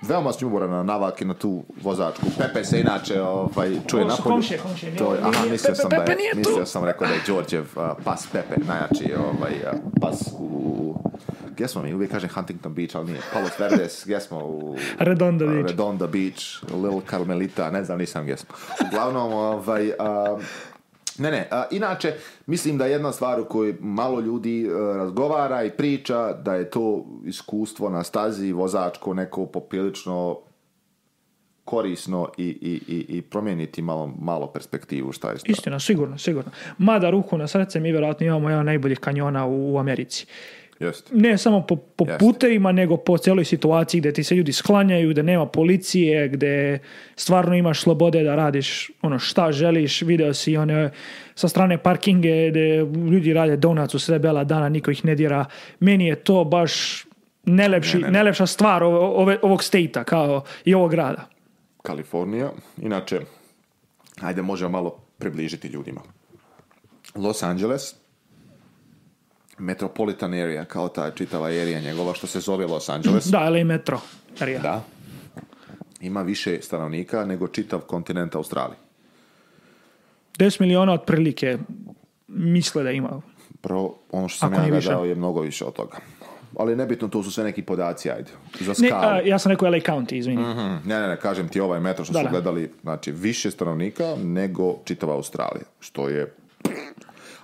Veoma sam ljuboran na Navak i na tu vozačku. Pepe se inače ovaj, čuje polju. Komšije, komšije. Nije, to, aha, mislio, Pepe, sam da je, mislio sam rekao da je Đorđev uh, pas Pepe, najjači ovaj, uh, pas u... Gdje smo mi? Uvijek kažem Huntington Beach, ali nije. Palos Verdes, gdje smo u... Redondo Beach. Redondo Beach, Little Carmelita, ne znam, nisam gdje smo. Uglavnom, ovaj, uh, ne, ne, inače, mislim da jedna stvar u kojoj malo ljudi e, razgovara i priča, da je to iskustvo na stazi vozačko neko poprilično korisno i, i, i, i promijeniti malo, malo perspektivu šta je Istina, sigurno, sigurno. Mada ruku na srce mi vjerojatno imamo jedan najboljih kanjona u Americi. Just. Ne samo po, po putevima, nego po cijeloj situaciji gdje ti se ljudi sklanjaju, gdje nema policije, gdje stvarno imaš slobode da radiš ono šta želiš. Video si one sa strane parkinge gdje ljudi rade donac u sve bela dana, niko ih ne dira. Meni je to baš nelepši, ne, ne, nelepša stvar ove, ovog state kao i ovog grada. Kalifornija, inače, ajde možemo malo približiti ljudima. Los Angeles, Metropolitan area, kao ta čitava area njegova što se zove Los Angeles. Da, ali metro area. Da. Ima više stanovnika nego čitav kontinent Australije. 10 miliona otprilike misle da ima. Pro, ono što sam ja gledao je mnogo više od toga. Ali nebitno, to su sve neki podaci, ajde. Za ne, a, ja sam rekao LA County, izvini. Mhm. Ne, ne, ne, kažem ti ovaj metro što da, su gledali, znači više stanovnika nego čitava Australija, što je...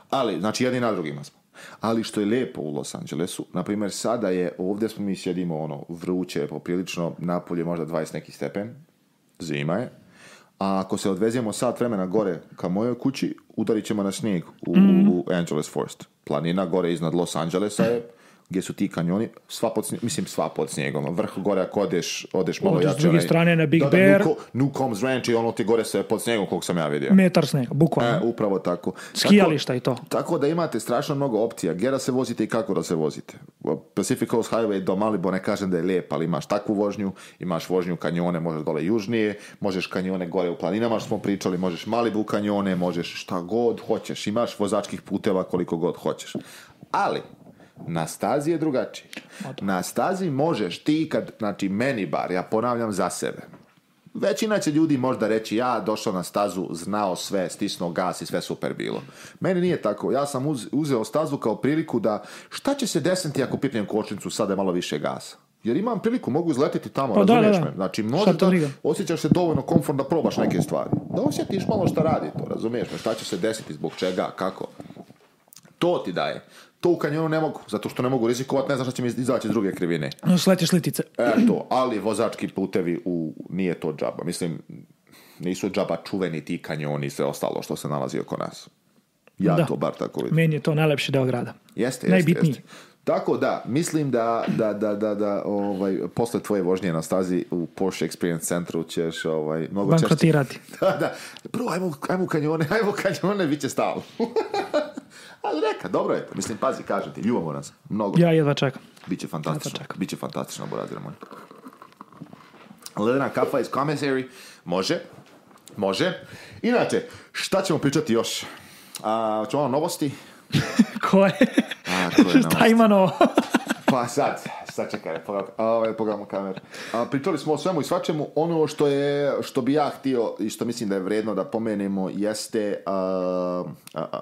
Ali, znači jedni na drugima smo. Ali što je lijepo u Los Angelesu, na primjer sada je, ovdje smo mi sjedimo ono, vruće poprilično, napolje možda 20 neki stepen, zima je, a ako se odvezemo sat vremena gore ka mojoj kući, udarit ćemo na snijeg u, u mhm. Angeles Forest. Planina gore iznad Los Angelesa je gdje su ti kanjoni, sva pod mislim sva pod snijegom, vrh gore ako odeš, odeš malo Odeš s druge strane na Big da, da, Bear. New Combs Ranch i ono ti gore sve pod snijegom koliko sam ja vidio. metar snijega, e, upravo tako. Skijališta i to. Tako da imate strašno mnogo opcija, gdje da se vozite i kako da se vozite. Pacific Coast Highway do Malibu ne kažem da je lijep, ali imaš takvu vožnju, imaš vožnju kanjone, možeš dole južnije, možeš kanjone gore u planinama što smo pričali, možeš Malibu kanjone, možeš šta god hoćeš, imaš vozačkih puteva koliko god hoćeš. Ali, na stazi je drugačije. Na stazi možeš ti kad, znači meni bar, ja ponavljam za sebe. Većina će ljudi možda reći ja došao na stazu, znao sve, stisnuo gas i sve super bilo. Meni nije tako. Ja sam uzeo stazu kao priliku da šta će se desiti ako pipnem kočnicu sada je malo više gasa. Jer imam priliku, mogu izletiti tamo, pa, razumiješ da, Znači, možda osjećaš se dovoljno komfort da probaš neke stvari. Da osjetiš malo šta radi to, razumiješ me? Šta će se desiti, zbog čega, kako. To ti daje to u kanjonu ne mogu, zato što ne mogu rizikovati, ne znam šta će mi izaći iz druge krivine. Sletiš litice. Eto, ali vozački putevi u, nije to džaba. Mislim, nisu džaba čuveni ti kanjoni i sve ostalo što se nalazi oko nas. Ja to bar tako vidim. Meni je to najlepši deo grada. Jeste, jeste, jeste. Tako da, mislim da, da, da, da, da ovaj, posle tvoje vožnje na stazi u Porsche Experience centru ćeš ovaj, mnogo Bankrotirati. Češće... (laughs) Da, da. Prvo, ajmo, ajmo kanjone, ajmo kanjone, bit će stalno. (laughs) Ali neka, dobro je to. Mislim, pazi, kažem ti, ljubomoran nas, Mnogo. Ja jedva čekam. Biće fantastično. Čekam. Biće fantastično, Borazir moj. Ledena kafa iz commissary. Može. Može. Inače, šta ćemo pričati još? A, ćemo ono novosti? (laughs) Koje? A, (laughs) Šta ima novo? Pa sad, sad čekaj, ovaj, pogledamo kameru. Pričali smo o svemu i svačemu. Ono što, je, što bi ja htio i što mislim da je vredno da pomenemo jeste a,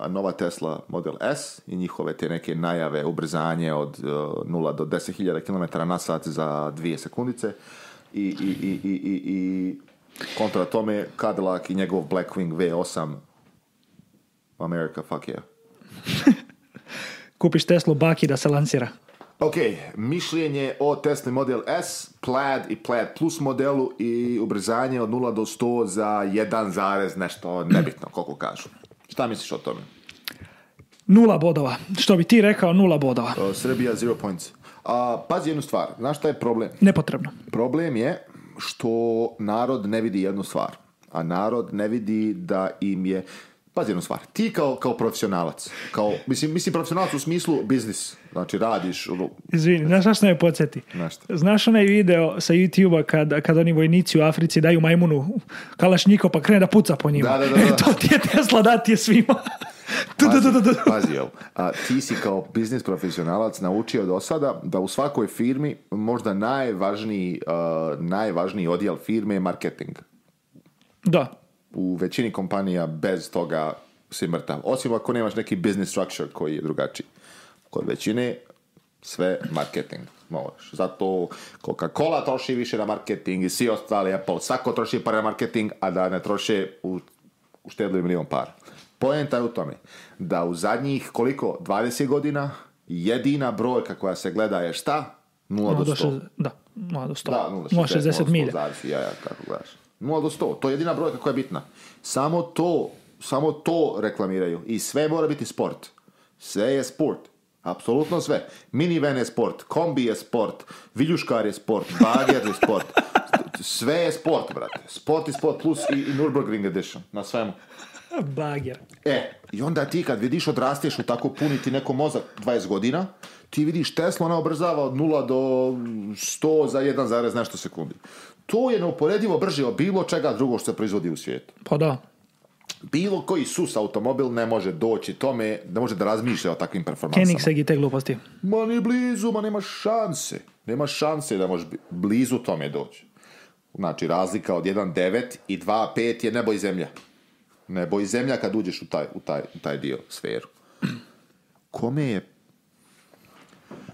nova Tesla Model S i njihove te neke najave, ubrzanje od 0 e, do 10.000 km na sat za dvije sekundice. I, i, i, i, i kontra tome Cadillac i njegov Blackwing V8 America, fuck yeah. (laughs) Kupiš Teslu Baki da se lansira. Ok, mišljenje o Tesla model S, Plaid i Plaid Plus modelu i ubrzanje od 0 do 100 za 1 zarez nešto nebitno, koliko kažu. Šta misliš o tome? Nula bodova. Što bi ti rekao, nula bodova. Srbija, zero points. A, pazi jednu stvar. Znaš šta je problem? Nepotrebno. Problem je što narod ne vidi jednu stvar. A narod ne vidi da im je... Pazi jednu stvar. Ti kao, kao profesionalac, kao, mislim, mislim profesionalac u smislu biznis, Znači radiš... Izvini, znaš na što me podsjeti? Znaš onaj video sa YouTube-a kad, kad oni vojnici u Africi daju majmunu kalašnjiko pa krene da puca po njima. Da, (laughs) to ti je Tesla dati je svima. Pazi, A, ti si kao biznis profesionalac naučio do sada da u svakoj firmi možda najvažniji, najvažniji odjel firme je marketing. Da. U većini kompanija bez toga si mrtav. Osim ako nemaš neki business structure koji je drugačiji kod većine sve marketing. Možeš. Zato Coca-Cola troši više na marketing i svi ostali, Apple, svako troši par na marketing, a da ne troše u u štedlju milion par. Poenta je u tome da u zadnjih koliko, 20 godina, jedina brojka koja se gleda je šta? 0 do 100. Da, 0 do 100. Da, 0 do 60, 60 milija. Ja, ja, kako gledaš. 0 do 100, to je jedina brojka koja je bitna. Samo to, samo to reklamiraju i sve mora biti sport. Sve je sport. Apsolutno sve. Minivan je sport, kombi je sport, viljuškar je sport, bager je sport. Sve je sport, brate. Sport i sport plus i, i Nürburgring edition. Na svemu. Bager. E, i onda ti kad vidiš odrasteš u tako puniti neko mozak 20 godina, ti vidiš Tesla, ona obrzava od 0 do 100 za 1, nešto sekundi. To je neuporedivo brže od bilo čega drugo što se proizvodi u svijetu. Pa da bilo koji sus automobil ne može doći tome, ne može da razmišlja o takvim performansama. Koenigsegg i te gluposti. Ma ni blizu, ma nema šanse. Nema šanse da može blizu tome doći. Znači, razlika od 1.9 i 2.5 je nebo i zemlja. Nebo i zemlja kad uđeš u taj, u taj, taj dio sferu. Kome je...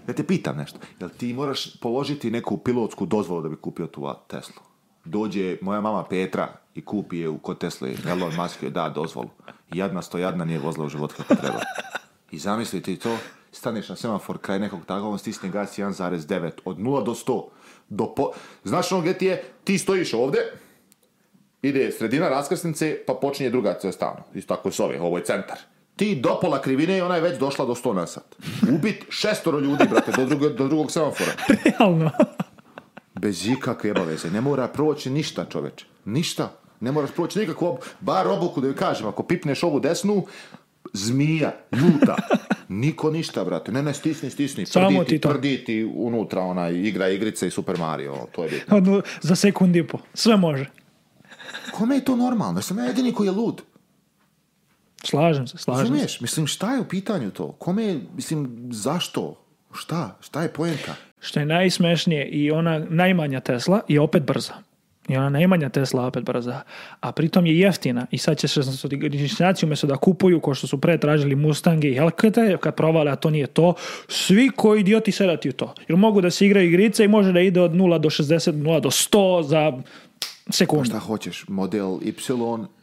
Da te pitam nešto. Jel ti moraš položiti neku pilotsku dozvolu da bi kupio tu Teslu? dođe moja mama Petra i kupi je u kod Tesla. Elon Musk joj da dozvolu. Jadna sto jadna nije vozila u život kako treba. I zamisli to, staneš na semafor kraj nekog tako, on stisne gas 1.9 od 0 do 100. Do po... Znaš ono gdje ti je, ti stojiš ovdje, ide sredina raskrsnice, pa počinje druga cesta. Isto tako je s ovo je centar. Ti do pola krivine i ona je već došla do 100 na sat. Ubit šestoro ljudi, brate, do, do drugog semafora. (laughs) Realno. Bez ikakve obaveze. Ne mora proći ništa, čoveče. Ništa. Ne moraš proći nikakvu bar obuku da joj kažem. Ako pipneš ovu desnu, zmija, ljuta. (laughs) Niko ništa, brate. Ne, ne, stisni, stisni. Samo prditi, ti Prditi unutra ona igra igrice i Super Mario. To je bitno. Za sekund i po. Sve može. Kome je to normalno? Sam jedini koji je lud. Slažem se, slažem se. Mislim, šta je u pitanju to? Kome je, mislim, zašto? Šta? Šta je poenka što je najsmešnije i ona najmanja Tesla je opet brza. I ona najmanja Tesla opet brza. A pritom je jeftina. I sad će 16-godišnjaci umjesto da kupuju, ko što su pre tražili Mustange i Hellcate, kad provale, a to nije to, svi koji idioti sedati u to. Jer mogu da se igraju igrice i može da ide od 0 do 60, 0 do 100 za sekundu. Šta hoćeš, model Y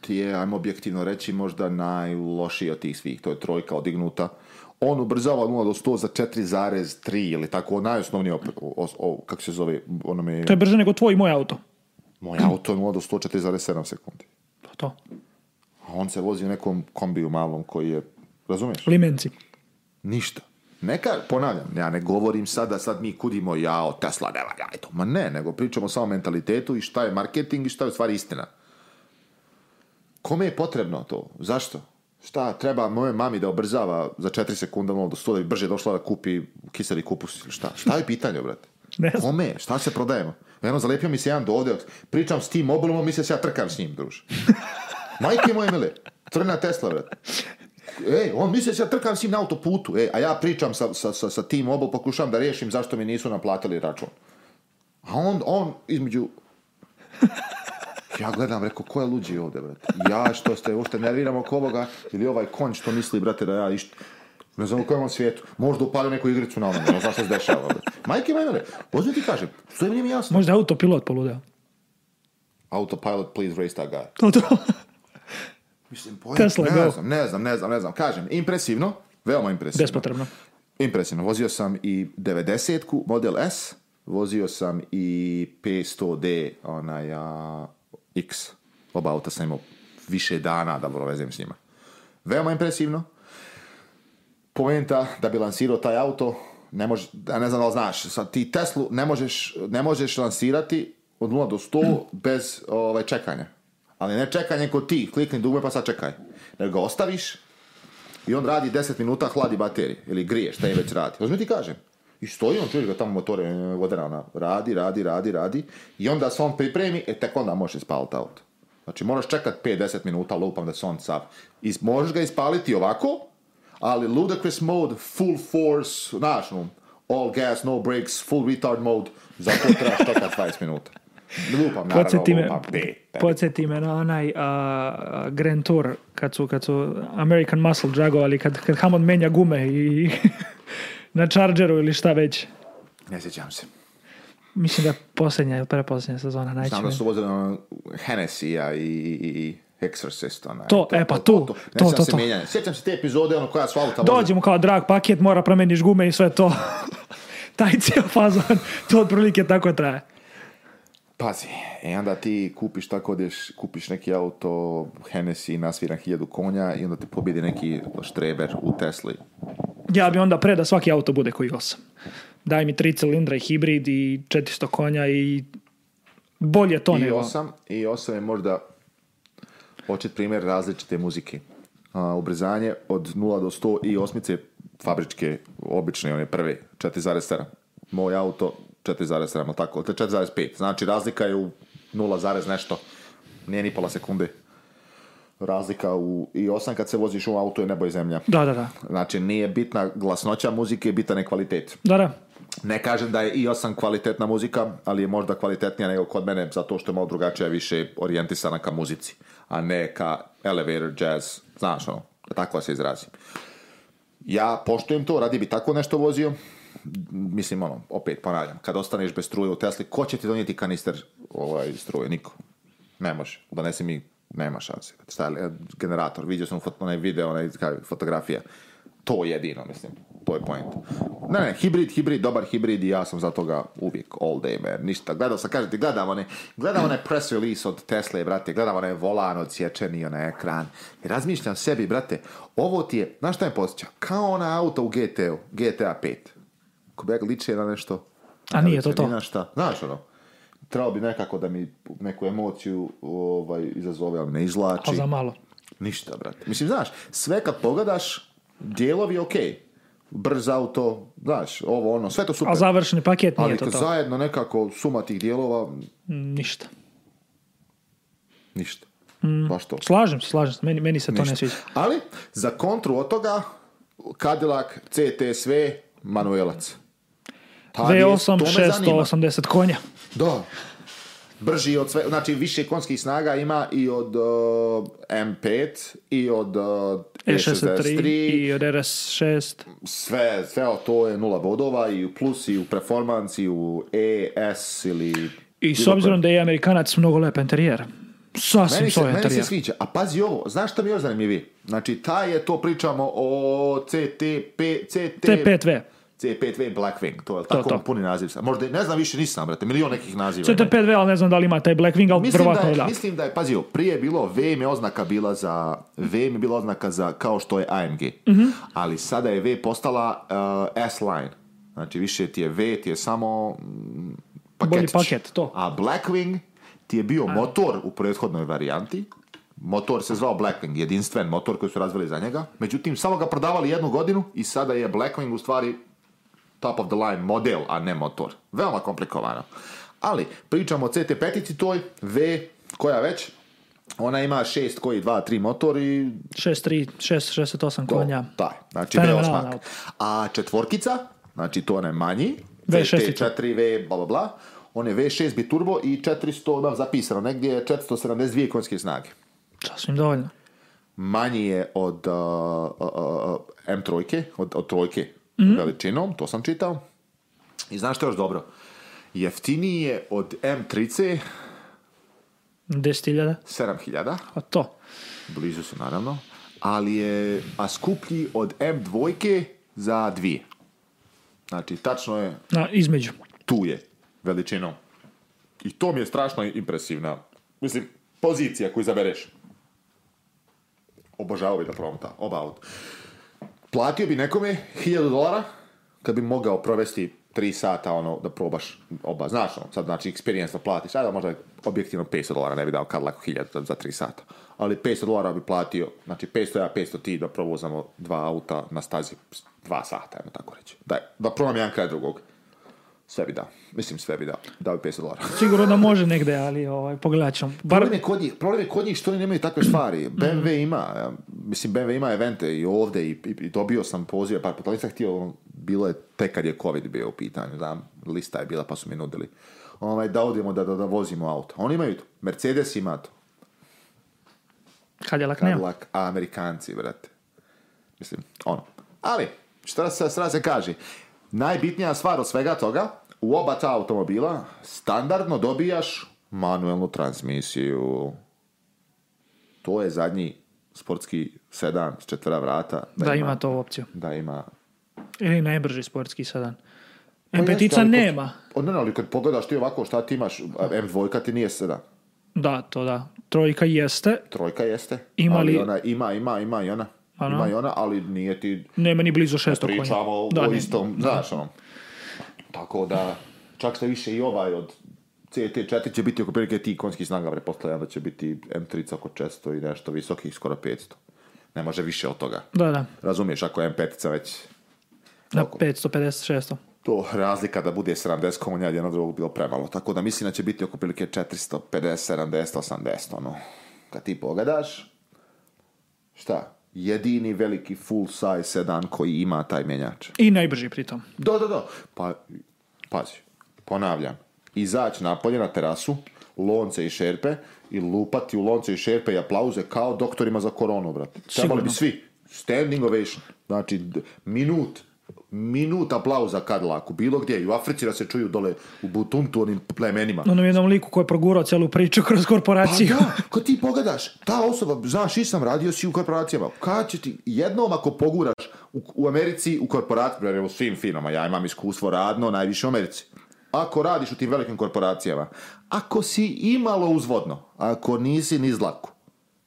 ti je, ajmo objektivno reći, možda najlošiji od tih svih. To je trojka odignuta on ubrzava 0 do 100 za 4,3 ili tako, najosnovnije, kako se zove, ono mi... To je brže nego tvoj moj auto. Moj auto je 0 do 100, 4,7 sekundi. Pa to. A on se vozi u nekom kombiju malom koji je, razumeš? Limenci. Ništa. Neka, ponavljam, ja ne govorim sada, sad mi kudimo, jao, Tesla, ne valja, Ma ne, nego pričamo samo o mentalitetu i šta je marketing i šta je u stvari istina. Kome je potrebno to? Zašto? šta treba moje mami da obrzava za 4 sekunde malo ono, do 100 i brže došla da kupi kiseli kupus ili šta? Šta je pitanje, brate? (laughs) Ne znam. Kome? Šta se prodajemo? Jedno zalepio mi se jedan do ovdje, pričam s tim mobilom, mislim se ja trkam s njim, druže. (laughs) Majke moje mile, Crna Tesla, brate. Ej, on misli se ja trkam s njim na autoputu, ej, a ja pričam sa, sa, sa, sa tim obo pokušam da riješim zašto mi nisu naplatili račun. A on, on između (laughs) Ja gledam, rekao, ko je luđi ovdje, brate? Ja što ste, uopšte nerviram oko ovoga, ili ovaj konj što misli, brate, da ja Ne znam u kojem svijetu. Možda upali neku igricu na onome, ne znam što se dešava. Brate. Majke menore, ozbiljno ti kažem, sve mi nije jasno. Možda autopilot poludeo. Autopilot, please race that guy. To to. Mislim, Tesla, ne go. znam, ne znam, ne znam, ne znam. Kažem, impresivno, veoma impresivno. Bespotrebno. Impresivno. Vozio sam i 90-ku, model S, vozio sam i p 100 d onaj, ja x auta sam imao više dana da provezem s njima. Veoma impresivno. Poenta da bi lansirao taj auto, ne može, ne znam da li znaš, sad ti Teslu ne možeš, ne možeš lansirati od 0 do 100 bez ovaj, čekanja. Ali ne čekanje kod ti, klikni dugme pa sad čekaj. Nego ga ostaviš i on radi 10 minuta, hladi baterije ili grije, šta je već radi. Ozmi ti kažem. I stoji on čuješ ga tamo motore e, vodera ona radi, radi, radi, radi i onda se on pripremi, e tek onda možeš ispaliti auto. Znači moraš čekat 5-10 minuta, lupam da se on sav. I možeš ga ispaliti ovako, ali ludicrous mode, full force, znaš, ono, all gas, no brakes, full retard mode, za to trebaš čekat 20 minuta. Lupam, naravno, podsjeti lupam, me, pet, Podsjeti me na onaj Grand Tour, kad su, American Muscle dragovali, kad, kad Hammond menja gume i na Chargeru ili šta već. Ne sjećam se. Mislim da je posljednja ili preposljednja sezona najčešće. Znam da su vozili ono, Hennessy-a i, i Exorcist, onaj. To, to, e pa tu, to, to, to. to, to. Se Sjećam se te epizode, ono koja su auta vozila. Dođemo kao drag paket, mora promeniš gume i sve to. (laughs) Taj cijel fazon, to od prilike tako traje. Pazi, i e onda ti kupiš tako odeš, kupiš neki auto, Hennessy, nasviran hiljadu konja i onda ti pobjedi neki štreber u Tesli. Ja bi onda preda svaki auto bude koji osam. Daj mi tri cilindra i hibrid i 400 konja i bolje to I nego. Osam, I osam je možda Očet primjer različite muzike. A, ubrzanje od 0 do 100 i osmice fabričke, obične, one prve, 4,7. Moj auto, 4,7, tako, 4,5. Znači, razlika je u 0, nešto. Nije ni pola sekunde. Razlika u i 8 kad se voziš u auto je nebo i zemlja. Da, da, da. Znači, nije bitna glasnoća muzike, bitan je kvalitet. Da, da. Ne kažem da je i 8 kvalitetna muzika, ali je možda kvalitetnija nego kod mene, zato što je malo drugačija, više orijentisana ka muzici, a ne ka elevator, jazz, znaš ono, tako se izrazim. Ja poštujem to, radi bi tako nešto vozio, mislim, ono, opet ponavljam, kad ostaneš bez struje u Tesli, ko će ti donijeti kanister ovaj, struje? Niko. Ne može. Donesi mi, nema šanse. Šta je, generator, vidio sam foto, onaj video, onaj, kaj, fotografija. To jedino, mislim. To je point. Ne, ne, hibrid, hibrid, dobar hibrid i ja sam za toga uvijek all day, man. Ništa. Gledao sam, kažete, gledam one, gledam onaj press release od Tesle, brate, gledam one volan odsječeni, onaj ekran. I razmišljam sebi, brate, ovo ti je, znaš šta je posjeća? Kao ona auto u GTA, GTA 5 Kobjak liče na nešto... A nije to to? šta. Znaš ono, trebalo bi nekako da mi neku emociju ovaj, izazove, ali ne izlači. A za malo. Ništa, brate. Mislim, znaš, sve kad pogledaš, dijelovi ok. Brz auto, znaš, ovo ono, sve to super. A završni paket nije ali to to. zajedno nekako suma tih dijelova... Ništa. Ništa. Mm. Baš to. Slažem se, slažem se. Meni, meni se to ne sviđa. Ali, za kontru od toga, Cadillac, CTSV, Manuelac. Pa V8 680 konja. Da. Brži od sve, znači više konskih snaga ima i od uh, eh, M5 i od uh, eh, E63 e i od RS6. Sve, sve to je nula bodova i u plus i u performanci u ES ili... I s obzirom da je Amerikanac mnogo lep interijer. Sasvim svoj interijer. meni se sviđa. A pazi ovo, znaš što mi još vi Znači, taj je to pričamo o CT5... CT... 5 ct 5 v C5V Blackwing, to je tako puni naziv. Možda, ne znam više, nisam, brate, milion nekih naziva. C5V, ali ne znam da li ima taj Blackwing, ali mislim da, je, da. Mislim da je, pazio, prije je bilo, VM je oznaka bila za, VM je bila oznaka za, kao što je AMG, mhm. ali sada je V postala eh, S-line. Znači, više ti je V, ti je samo mm, Paket paket, to. A Blackwing ti je bio motor u prethodnoj varijanti, motor se zvao Blackwing, jedinstven motor koji su razvili za njega, međutim, samo ga prodavali jednu godinu i sada je Blackwing u stvari top of the line model, a ne motor. Veoma komplikovano. Ali, pričamo o CT5-ici toj, V, koja već, ona ima 6, koji 2, 3 motori 6, 3, 6, 68 šest, osam konja. Taj, znači V8. A četvorkica, znači to ona je manji, V4, 6 V, bla, bla, bla, on je V6 biturbo i 400, imam zapisano negdje, 472 konjske snage. Sasvim dovoljno. Manji je od uh, uh, uh, M 3 od, od trojke, mm. veličinom, to sam čitao. I znaš što je još dobro? Jeftiniji je od M3C 10.000? 7.000. A to? Blizu su naravno. Ali je, a skuplji od M2 za dvije. Znači, tačno je... na između. Tu je veličinom. I to mi je strašno impresivna. Mislim, pozicija koju zabereš obožao bi da probam ta, oba platio bi nekome 1000 dolara kad bi mogao provesti 3 sata ono da probaš oba. Znaš, ono, sad znači experience da platiš, ajde možda objektivno 500 dolara ne bi dao kad lako 1000 za 3 sata. Ali 500 dolara bi platio, znači 500 ja, 500 ti da provozamo dva auta na stazi 2 sata, ajmo tako reći. Da, da probam jedan kraj drugog. Sve bi da. Mislim, sve bi da. Dao bi 500 dolara. (laughs) Sigurno da može negde, ali ovaj, pogledat ćemo. Problem, je kod njih, problem je kod njih što oni nemaju takve stvari. Mm-hmm. BMW ima, mislim, BMW ima evente i ovdje i, i, dobio sam pozive par puta. Nisam htio, ono, bilo je tek kad je COVID bio u pitanju. Da, lista je bila pa su mi nudili. Ovaj, da odemo, da, da, da vozimo auto. Oni imaju to. Mercedes ima to. Kadjelak nema. a Amerikanci, brate. Mislim, ono. Ali, šta se, se kaže? Najbitnija stvar od svega toga, u oba ta automobila standardno dobijaš manuelnu transmisiju. To je zadnji sportski sedan s četvra vrata. Da, ima, to opciju. Da ima. Ili najbrži sportski sedan. Pa M5 nema. Ne, ne, ali kad pogledaš ti ovako šta ti imaš, M2 ti nije sedan. Da, to da. Trojka jeste. Trojka jeste. Ima li... ona, ima, ima, ima i ona. Ano. Pa Ima i ona, ali nije ti... Nema ni blizu šesto konja. Pričamo da, o istom, znaš ono. Tako da, čak se više i ovaj od CT4 će biti oko prilike ti konjski snaga, prepostavljam da će biti M3 oko 400 i nešto visokih, skoro 500. Ne može više od toga. Da, da. Razumiješ, ako je M5 već... Na oko... 550, 600 to razlika da bude 70 konja jedno drugog bilo premalo. Tako da mislim da će biti oko prilike 450, 70, 80. Ono. Kad ti pogledaš, šta? jedini veliki full size sedan koji ima taj mjenjač. I najbrži pritom. Do, do, do. Pa, pazi, ponavljam. Izaći napolje na terasu, lonce i šerpe i lupati u lonce i šerpe i aplauze kao doktorima za koronu, brate. Trebali bi svi. Standing ovation. Znači, minut minut aplauza lako bilo gdje, i u Africi da se čuju dole u Butuntu, onim plemenima. Onom jednom liku koji je progurao celu priču (laughs) kroz korporaciju. Pa da, ko ti pogadaš, ta osoba, znaš, i sam radio si u korporacijama, kad će ti, jednom ako poguraš u, u Americi, u korporaciji, u svim firmama, ja imam iskustvo radno, najviše u Americi. Ako radiš u tim velikim korporacijama, ako si imalo uzvodno, ako nisi ni zlaku,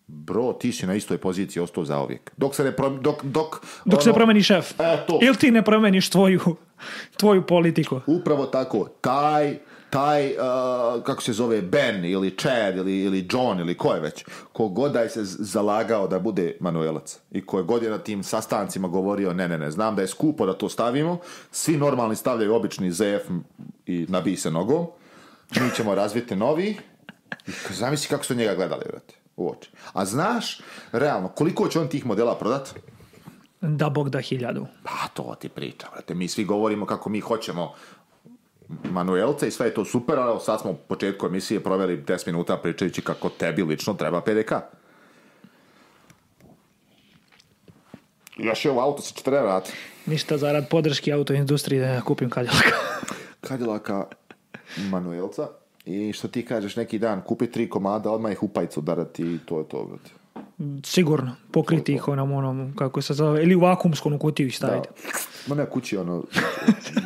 bro, ti si na istoj poziciji ostao ovijek Dok se ne dok, dok, dok se ono, promeni šef. E, to. Ili ti ne promeniš tvoju, tvoju politiku. Upravo tako. Taj, taj e, kako se zove, Ben ili Chad ili, ili John ili ko je već, kogod da je se zalagao da bude Manuelac i koje god je na tim sastancima govorio ne, ne, ne, znam da je skupo da to stavimo, svi normalni stavljaju obični ZF i nabije se nogom, mi ćemo razviti novi i zamisli kako su njega gledali, vrati uoči. A znaš, realno, koliko će on tih modela prodat? Da bog da hiljadu. Pa to ti priča, brate. Mi svi govorimo kako mi hoćemo Manuelca i sve je to super, ali sad smo u početku emisije proveli 10 minuta pričajući kako tebi lično treba PDK. Još je ovo auto sa 4 vrati. Ništa zarad podrški autoindustriji da kupim kadjelaka. kadjelaka manuelca i što ti kažeš neki dan, kupi tri komada, odmah ih upajcu darati i to je to, brate. Mm, sigurno, pokriti ih onom, onom, kako se zove, ili u vakumskom ono, kutiju staviti. Da. Ma kući ono,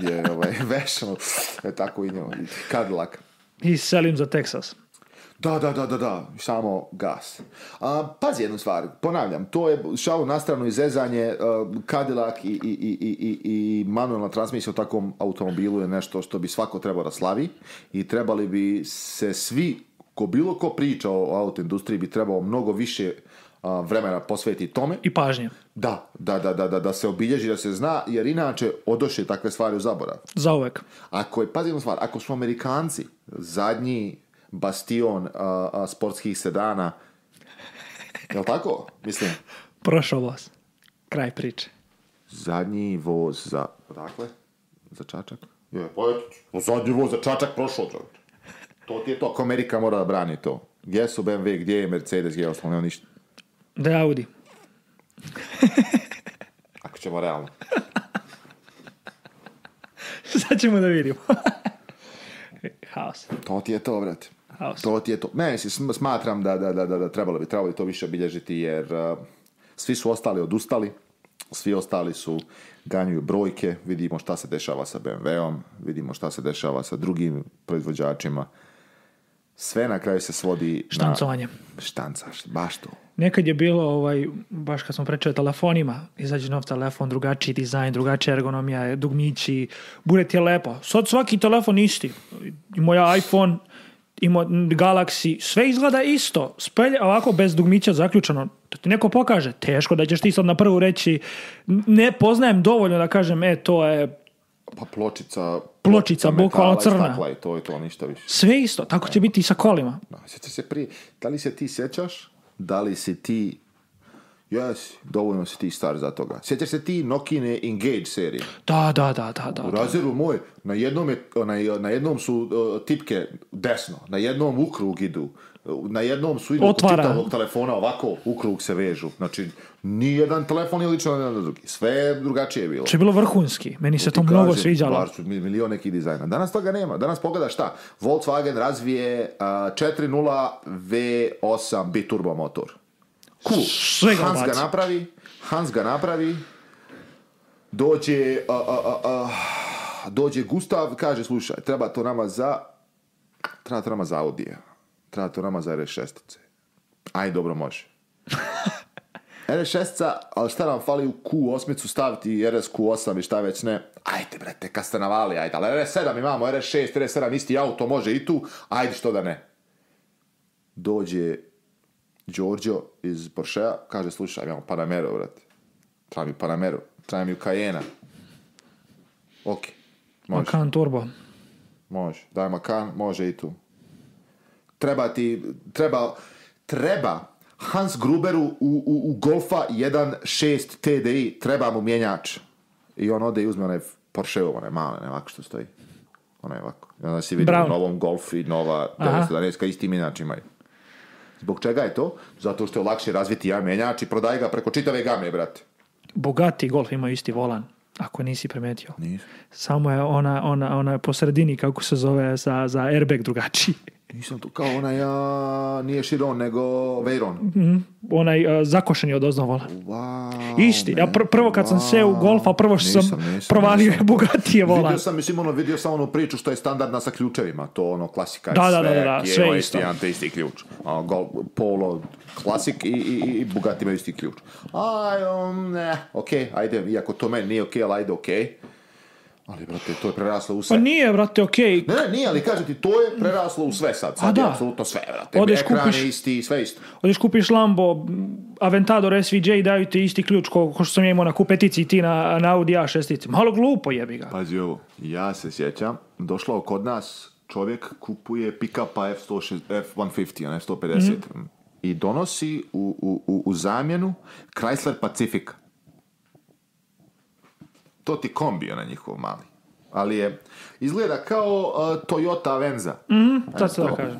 (laughs) je ovaj, vešano, e, tako i kad kadlak. I selim za Texas. Da, da, da, da, da, samo gas. A, pazi jednu stvar, ponavljam, to je šalu na stranu izezanje, e, Cadillac i, i, i, i, manualna transmisija u takvom automobilu je nešto što bi svako trebao da slavi i trebali bi se svi, ko bilo ko priča o autoindustriji, bi trebao mnogo više e, vremena posvetiti tome. I pažnje. Da, da, da, da, da, se obilježi, da se zna, jer inače odoše takve stvari u zaborav Za uvek. Ako je, pazi jednu stvar, ako su Amerikanci zadnji bastion a, a, sportskih sedana. Jel tako? Mislim. Prošao voz. Kraj priče. Zadnji voz za... Odakle? Za Čačak? Je, pa zadnji voz za Čačak prošao, To ti je to. Amerika mora da brani to. Gdje su BMW, gdje je Mercedes, gdje je osnovno ništa. Da je Audi. (laughs) Ako ćemo realno. (laughs) Sad ćemo da vidimo. (laughs) Haos. To ti je to, brate. To ti je to. Ne, smatram da, da, da, da, trebalo bi, trebalo to više obilježiti jer uh, svi su ostali odustali, svi ostali su ganjuju brojke, vidimo šta se dešava sa BMW-om, vidimo šta se dešava sa drugim proizvođačima. Sve na kraju se svodi Štancovanje. na... baš to. Nekad je bilo, ovaj, baš kad smo prečeli telefonima, izađe nov telefon, drugačiji dizajn, drugačija ergonomija, dugmići, ti je lepo. Sad svaki telefon isti. I moja iPhone ima Galaxy, sve izgleda isto. Spelje, ovako bez dugmića zaključano. To ti neko pokaže. Teško da ćeš ti sad na prvu reći ne poznajem dovoljno da kažem e to je pa pločica, pločica, bukvalno crna. I to to, ništa više. Sve isto, tako će biti i sa kolima. Da, se prije, da li se ti sjećaš, da li si ti Yes, dovoljno si ti star za toga. Sjećaš se ti Nokine Engage serije? Da, da, da, da. da U raziru moj, na jednom, je, na, jednom su e, tipke desno, na jednom u krug idu, na jednom su idu čitavog telefona ovako, krug se vežu. Znači, ni jedan telefon je lično na drugi. Sve drugačije je bilo. Če znači, je bilo vrhunski. Meni se to mnogo sviđalo. Bar nekih dizajna. Danas toga nema. Danas pogledaš šta? Volkswagen razvije uh, 4.0 V8 biturbo motor. Cool. Hans ga napravi, Hans ga napravi, dođe, a, a, a, dođe Gustav, kaže, slušaj, treba to nama za, treba to nama za Audija, treba to nama za R6. Aj, dobro, može. RS6, ca ali šta nam fali u Q8 staviti RS Q8 i šta već ne. Ajde brete, kad ste navali, ajde, ali RS7 imamo, RS6, RS7, isti auto može i tu, ajde što da ne. Dođe Giorgio iz Porschea kaže, slušaj, imamo Panamero, brate. Treba mi Panamero, mi Kajena. Ok, može. Makan Turbo. Može, daj Makan, može i tu. Treba ti, treba, treba Hans Gruberu u, u, u Golfa 1.6 TDI, treba mu mijenjač. I on ode i uzme onaj Porsche, onaj malo, ne ovako što stoji. Onaj ovako. I onda si vidi u novom Golf i nova 911, isti mijenjač imaju. Zbog čega je to? Zato što je lakše razviti jedan menjač i prodaj ga preko čitave game, brate. Bogati golf ima isti volan, ako nisi primetio. Nis. Samo je ona, ona, ona po sredini, kako se zove, za, za airbag drugačiji. Nisam to kao onaj, a, nije Širon, nego Veyron. Mm, onaj a, zakošen od oznovola. Wow, Isti. Ja pr- prvo kad wow. sam se u golfa, prvo što sam nisam, provalio je bogatije volan. Vidio sam, mislim, ono, vidio sam onu priču što je standardna sa ključevima. To ono, klasika je da, sve, da, da, da, sve je isto. jedan te isti ključ. A, gol, polo, klasik i, i, i Bugatti imaju isti ključ. Aj, um, ne, okej, ajde, iako to meni nije okay, ali ajde Okay. Ali, brate, to je preraslo u pa sve. Pa nije, brate, okej. Okay. Ne, nije, ali kažem ti, to je preraslo u sve sad. Sad je apsolutno sve, brate. Odeš Ekran kupiš, je isti, sve isto. Odeš kupiš Lambo, Aventador SVJ i daju ti isti ključ ko, ko što sam ja imao na kupetici i ti na, na Audi A6. Malo glupo jebi ga. Pazi ovo, ja se sjećam, došlo kod nas, čovjek kupuje pick-upa F150, F150, F150. Mm-hmm. I donosi u, u, u, u zamjenu Chrysler Pacifica to ti kombio na njihov mali. Ali je, izgleda kao uh, Toyota Avenza. Mm, to se kažem.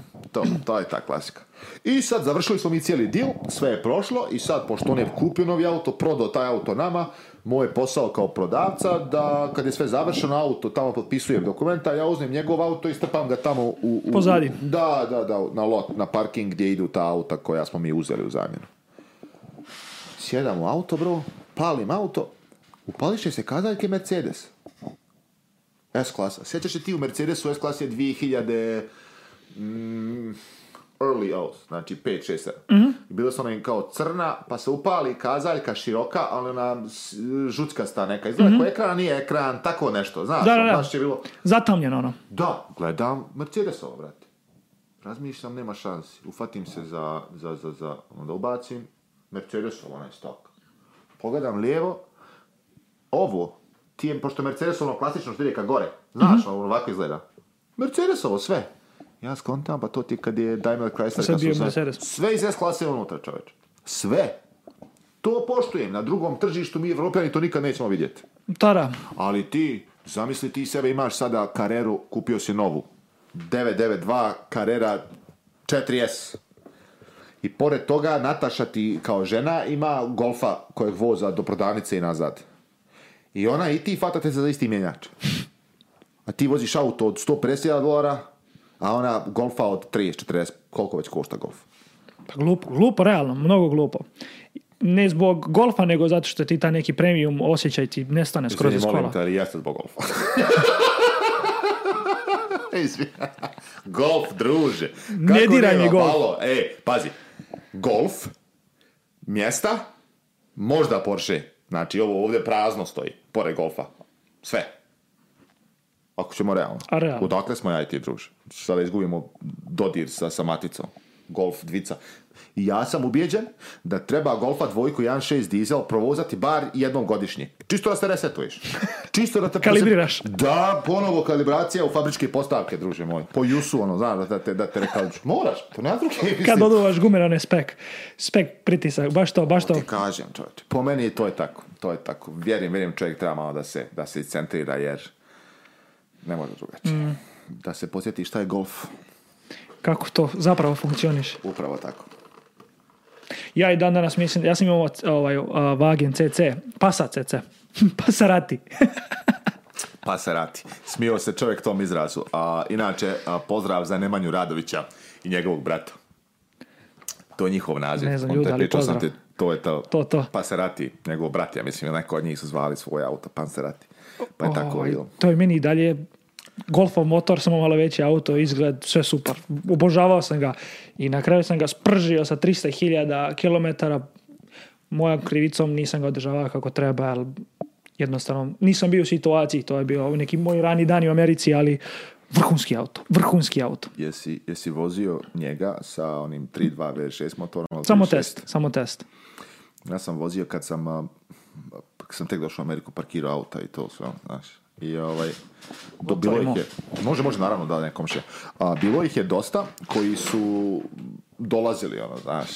To, je ta klasika. I sad završili smo mi cijeli dil sve je prošlo i sad pošto on je kupio novi auto, prodao taj auto nama, moj posao kao prodavca da kad je sve završeno auto, tamo potpisujem dokumenta, ja uzmem njegov auto i strpam ga tamo u... u Da, da, da, na lot, na parking gdje idu ta auta koja smo mi uzeli u zamjenu. Sjedam u auto, bro, palim auto, Upališe se kazaljke Mercedes. S klasa. Sjećaš se ti u Mercedesu S je 2000 mm, early hours, znači 5 6 mm-hmm. Bila ona kao crna, pa se upali kazaljka široka, ali ona žuckasta neka. Izgleda mm-hmm. ekran, nije ekran, tako nešto. Znaš, da, da, ono, je bilo... Zatamljeno ono. Da, gledam Mercedesovo, vrat Razmišljam, nema šansi. Ufatim se za, za, za, za onda ubacim Mercedesovo onaj stok. Pogledam lijevo, ovo, ti je, pošto Mercedes ono klasično što je ka gore, znaš, ono ovako izgleda. Mercedesovo sve. Ja skontam, pa to ti kad je Daimler Chrysler... kad su Sve iz S klase unutra, čoveč. Sve. To poštujem. Na drugom tržištu mi evropljani to nikad nećemo vidjeti. Tara. Ali ti, zamisli ti sebe imaš sada kareru, kupio si novu. 992 karera 4S. I pored toga Nataša ti kao žena ima golfa kojeg voza do prodavnice i nazad. I ona i ti fatate se za isti mjenjač. A ti voziš auto od 150.000 dolara, a ona golfa od 30-40, koliko već košta golf. Pa glupo, glupo, realno, mnogo glupo. Ne zbog golfa, nego zato što ti ta neki premium osjećaj ti nestane skroz iz kola. Molim ali jeste zbog golfa. (laughs) golf, druže. ne diraj mi golf. Malo? E, pazi, golf, mjesta, možda Porsche, Znači ovo ovdje prazno stoji, pored golfa. Sve. Ako ćemo realno. A realno. Odakle smo ja i ti, druž? Sada izgubimo dodir sa, sa maticom. Golf, dvica. I ja sam ubijeđen da treba Golfa dvojku 1.6 dizel provozati bar jednom godišnje. Čisto da se resetuješ. (laughs) Čisto da te... Kalibriraš. Da, ponovo kalibracija u fabričke postavke, druže moj. Po jusu, ono, znaš, da te, da te Moraš, to nema druge. Mislim. Kad spek. Spek pritisak, baš to, baš to. Ti kažem, Po meni to je tako. To je tako. Vjerim, vjerim, čovjek treba malo da se, da se centrira, jer ne može drugačije. Mm. Da se posjeti šta je golf. Kako to zapravo funkcioniš. Upravo tako. Ja i dan danas mislim, ja sam imao ovaj, CC, Pasa CC, (laughs) Pasarati. (laughs) Pasarati. Smio se čovjek tom izrazu. A, inače, pozdrav za Nemanju Radovića i njegovog brata. To je njihov naziv. Ne znam, ljudi, to je to. To, Pasarati, njegov brat, ja mislim, neko od njih su zvali svoje auto Pasarati. Pa je tako ovaj, bilo. To je meni i dalje golfov motor, samo malo veći auto, izgled, sve super. Obožavao sam ga i na kraju sam ga spržio sa 300.000 km. Mojom krivicom nisam ga održavao kako treba, ali jednostavno nisam bio u situaciji, to je bio neki moji rani dani u Americi, ali vrhunski auto, vrhunski auto. Jesi, jesi vozio njega sa onim 3.2 V6 motorom? Samo test, samo test. Ja sam vozio kad sam, kad sam tek došao u Ameriku, parkirao auta i to sve, znaš. I ovaj, do, bilo ih je, može, može, naravno, da, nekom še A, bilo ih je dosta koji su dolazili, ono, znaš,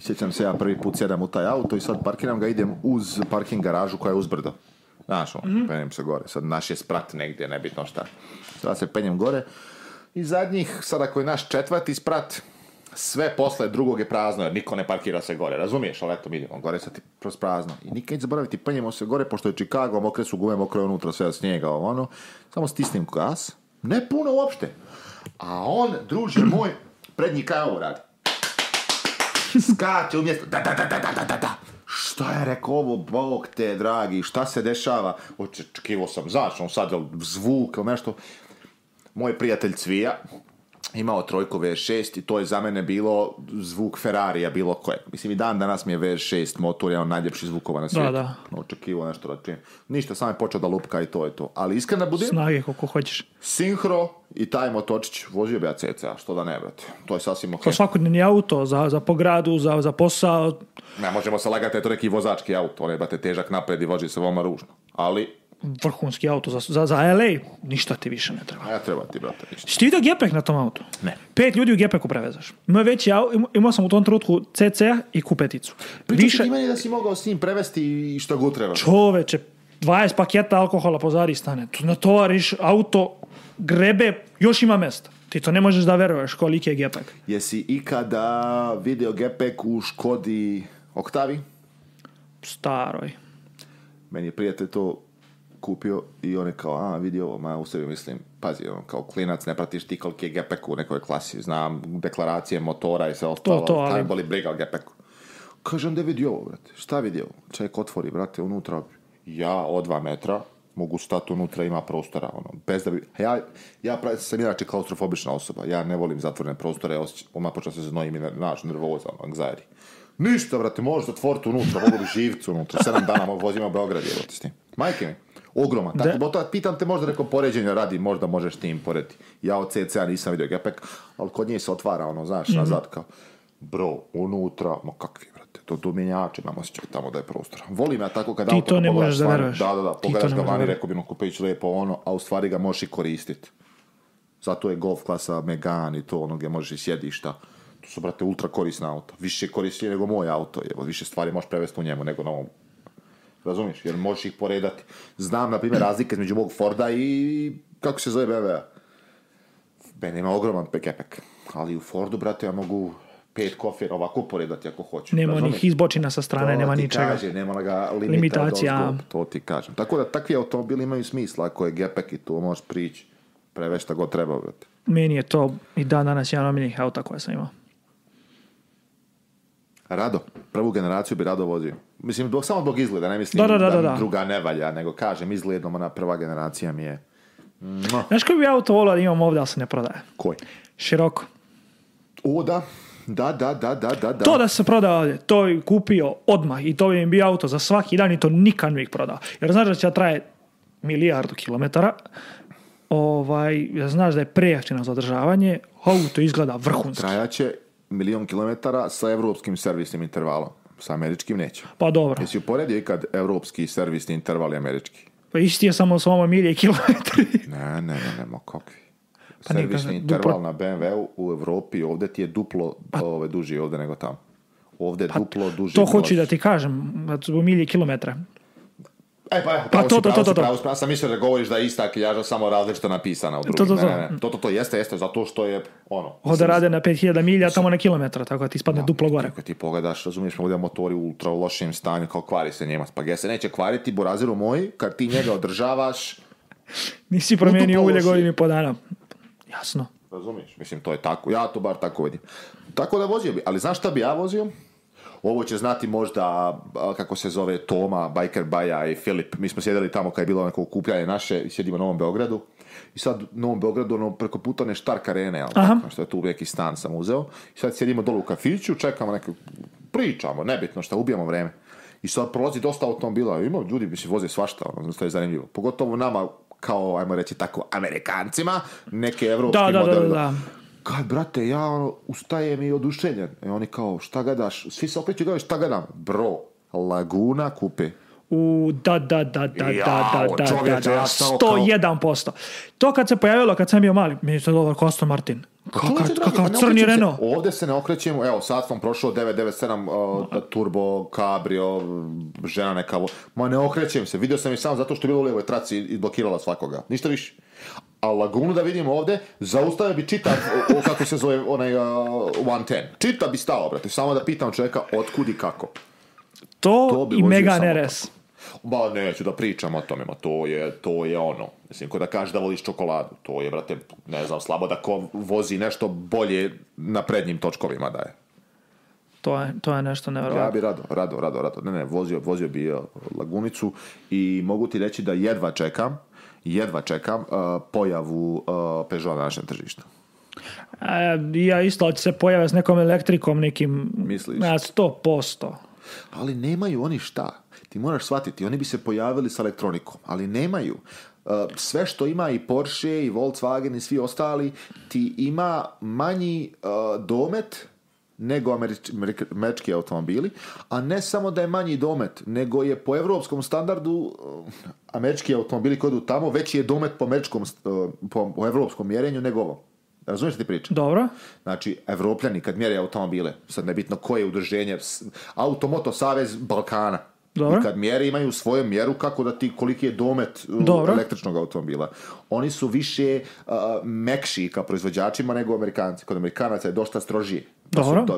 sjećam se ja prvi put sedam u taj auto i sad parkiram ga, idem uz parking garažu koja je uzbrdo. Znaš, on, mhm. penjem se gore, sad naš je sprat negdje, nebitno šta. Sada se penjem gore i zadnjih, Sada ako je naš četvrti sprat, sve posle drugog je prazno jer niko ne parkira se gore, razumiješ, ali eto vidimo, gore sad kroz prazno. I nikad zaboraviti, penjemo se gore, pošto je Chicago, mokre su guve, mokre unutra, sve od snijega, ovo ono, samo stisnem gas, ne puno uopšte. A on, druže moj, prednji kaj ovo radi. Skače mjesto. da, da, da, da, da, da, da. Šta je rekao ovo, bog te dragi, šta se dešava? Očekivo sam, znaš, on sad zvuk ili nešto. Moj prijatelj Cvija, imao trojku V6 i to je za mene bilo zvuk Ferrarija bilo koje. Mislim i dan danas mi je V6 motor jedan najljepši zvukova na svijetu. Da, da. Ono, očekivo nešto da Ništa, samo je počeo da lupka i to je to. Ali iskreno budim. Snage koliko hoćeš. Sinhro i taj motočić, vozio bi ja što da ne, brate. To je sasvim ok. To svakodnevni auto za, za pogradu, za, za posao. Ne, možemo se lagati, to neki vozački auto. ne, težak napred i vozi se veoma ružno. Ali vrhunski auto za, za, LA, ništa ti više ne treba. a Ja treba ti, brate. Ništa. Ti vidio gepek na tom autu? Ne. Pet ljudi u gepeku prevezaš. veći auto, imao sam u tom trutku CC i kupeticu. Pričaš više... ti meni da si mogao s njim prevesti i što god treba. Čoveče, 20 paketa alkohola po zari stane. Tu natovariš auto, grebe, još ima mesta. Ti to ne možeš da veruješ koliki je gepek. Jesi ikada video gepek u Škodi Oktavi? Staroj. Meni je prijatelj to kupio i on je kao, a vidi ovo, ma u sebi mislim, pazi, on kao klinac, ne pratiš ti koliki je gepek u nekoj klasi, znam, deklaracije motora i sve ostalo, to, to, ali... boli briga o gepeku. Kažem da vidi ovo, brate, šta vidi ovo? Čovjek otvori, brate, unutra, ja od dva metra, mogu stati unutra, ima prostora, ono, bez da bi... Ja, ja sam inače klaustrofobična osoba, ja ne volim zatvorene prostore, osjećam, oma se znojim i naš nervoza, ono, anxiety. Ništa, brate, možeš tu unutra, mogu bi živcu unutra, sedam dana vozimo Beograd, je, s Majke mi. Ogroman. Tako, to, pitam te možda neko poređenje radi, možda možeš tim im porediti. Ja od CCA nisam vidio gepek, ali kod nje se otvara, ono, znaš, mhm. nazad kao, bro, unutra, ma kakvi, brate, to domenjače, imam osjećaj tamo da je prostor. Volim ja tako kad auto to ne možeš da veruješ. Da, da, da, pogledaš ga vani, rekao bi mu kupić lijepo ono, a u stvari ga možeš i koristiti. Zato je golf klasa, Megan i to, ono gdje možeš i sjedišta. To su, brate, ultra korisna auto. Više koristi nego moj auto, evo, više stvari možeš prevesti u njemu nego na ovom razumiješ, jer možeš ih poredati. Znam, na primjer, razlike između mog Forda i kako se zove BMW-a. Ben ima ogroman pekepek, ali u Fordu, brate, ja mogu pet kofera ovako poredati ako hoću. Nema onih izbočina sa strane, nema ničega. ga limitacija. To ti kažem. Tako da takvi automobili imaju smisla ako je gepek i tu možeš prići preve šta god treba. Brate. Meni je to i dan danas jedan omiljenih auta koja sam imao. Rado. Prvu generaciju bi rado vozio. Mislim, samo zbog izgleda, ne mislim da, druga ne valja, nego kažem, izgledom ona prva generacija mi je... Znaš koji bi auto volio da imam ovdje, ali se ne prodaje? Koji? Široko. O, da. Da, da, da, da, da. To da se prodaje ovdje, to bi kupio odmah i to bi mi bio auto za svaki dan i to nikad ne bih prodao. Jer znaš da će traje milijardu kilometara, ovaj, znaš da je prejačeno za održavanje, to izgleda vrhunski. Trajaće milijon kilometara sa evropskim servisnim intervalom. Sa američkim neće. Pa dobro. Jesi uporedio ikad evropski servisni interval i američki? Pa isti je samo s vama milje kilometri. ne, ne, ne, nema kakvi. Pa servisni interval na BMW-u Europi Evropi ovdje ti je duplo pa... Ovaj, duži ovdje nego tamo. Ovdje pa, duplo duži. To hoću da ti kažem, zbog milje kilometra. E, pa, pa to, to, to, to, Ja sam mislio da govoriš da je ista kiljaža samo različito napisana u drugim. To, to, to. Ne, ne, to, to, to jeste, jeste, zato što je ono... Hoda rade na 5000 milja, tamo na kilometra, tako da ti ispadne duplo gore. Kako ti pogledaš, razumiješ, ovdje motori u ultra lošem stanju, kao kvari se njema gdje Se neće kvariti, buraziru moj, kad ti njega održavaš... Nisi promijenio ulje godinu i po dana. Jasno. Razumiješ, mislim, to je tako, ja to bar tako vidim. Tako da vozio bi, ali znaš šta bi ja vozio? Ovo će znati možda, kako se zove, Toma, Biker Baja i Filip. Mi smo sjedili tamo kad je bilo neko okupljanje naše i sjedimo u Novom Beogradu. I sad u Novom Beogradu, ono, preko puta one štark arene, što je tu uvijek i stan sam uzeo. I sad sjedimo dolu u kafiću, čekamo neke, pričamo, nebitno šta, ubijamo vreme. I sad prolazi dosta automobila, ima ljudi bi voze svašta, ono, je zanimljivo. Pogotovo nama kao, ajmo reći tako, Amerikancima, neke evropski da, kaj brate, ja ono, ustajem i oduševljen. E oni kao, šta gadaš? Svi se opet i gledaju, šta Bro, Laguna kupe u da, da, da, da, da, da, da, da, 101%. To kad se pojavilo, kad sam bio mali, mi je to Kosto Martin. Kakav, crni Renault. Ovdje se ne okrećemo, evo sad sam prošao 997 turbo, cabrio, žena neka, ma ne okrećem se, vidio sam i samo zato što je bilo u lijevoj traci i blokirala svakoga, ništa više. A Lagunu da vidim ovdje, zaustavio bi čitav, o, kako se zove onaj uh, 110, čita bi stao, brate, samo da pitam čovjeka otkud i kako. To, to i RS. Ba, neću da pričam o tome, ma to je, to je ono. Mislim, ko da kažeš da voliš čokoladu, to je, brate, ne znam, slabo da ko vozi nešto bolje na prednjim točkovima da je. To je, to je nešto nevjerojatno. Ja bi rado, rado, rado, rado. Ne, ne, vozio, vozio bi e, Lagunicu i mogu ti reći da jedva čekam, jedva čekam e, pojavu uh, Peugeot na našem tržištu. ja isto, ali se pojave s nekom elektrikom, nekim... Misliš? Na sto posto. Ali nemaju oni šta. Ti moraš shvatiti, oni bi se pojavili sa elektronikom, ali nemaju. Uh, sve što ima i Porsche i Volkswagen i svi ostali, ti ima manji uh, domet nego američki automobili, a ne samo da je manji domet, nego je po europskom standardu uh, američki automobili koji idu tamo veći je domet po, američkom, po, evropskom mjerenju nego ovo. Razumiješ što ti pričam? Dobro. Znači, evropljani kad mjere automobile, sad nebitno koje je udruženje, Automoto Savez Balkana, dobro. I kad mjere imaju svoju mjeru kako da ti koliki je domet uh, električnog automobila. Oni su više uh, mekši ka proizvođačima nego Amerikanci. Kod Amerikanaca je dosta strožije.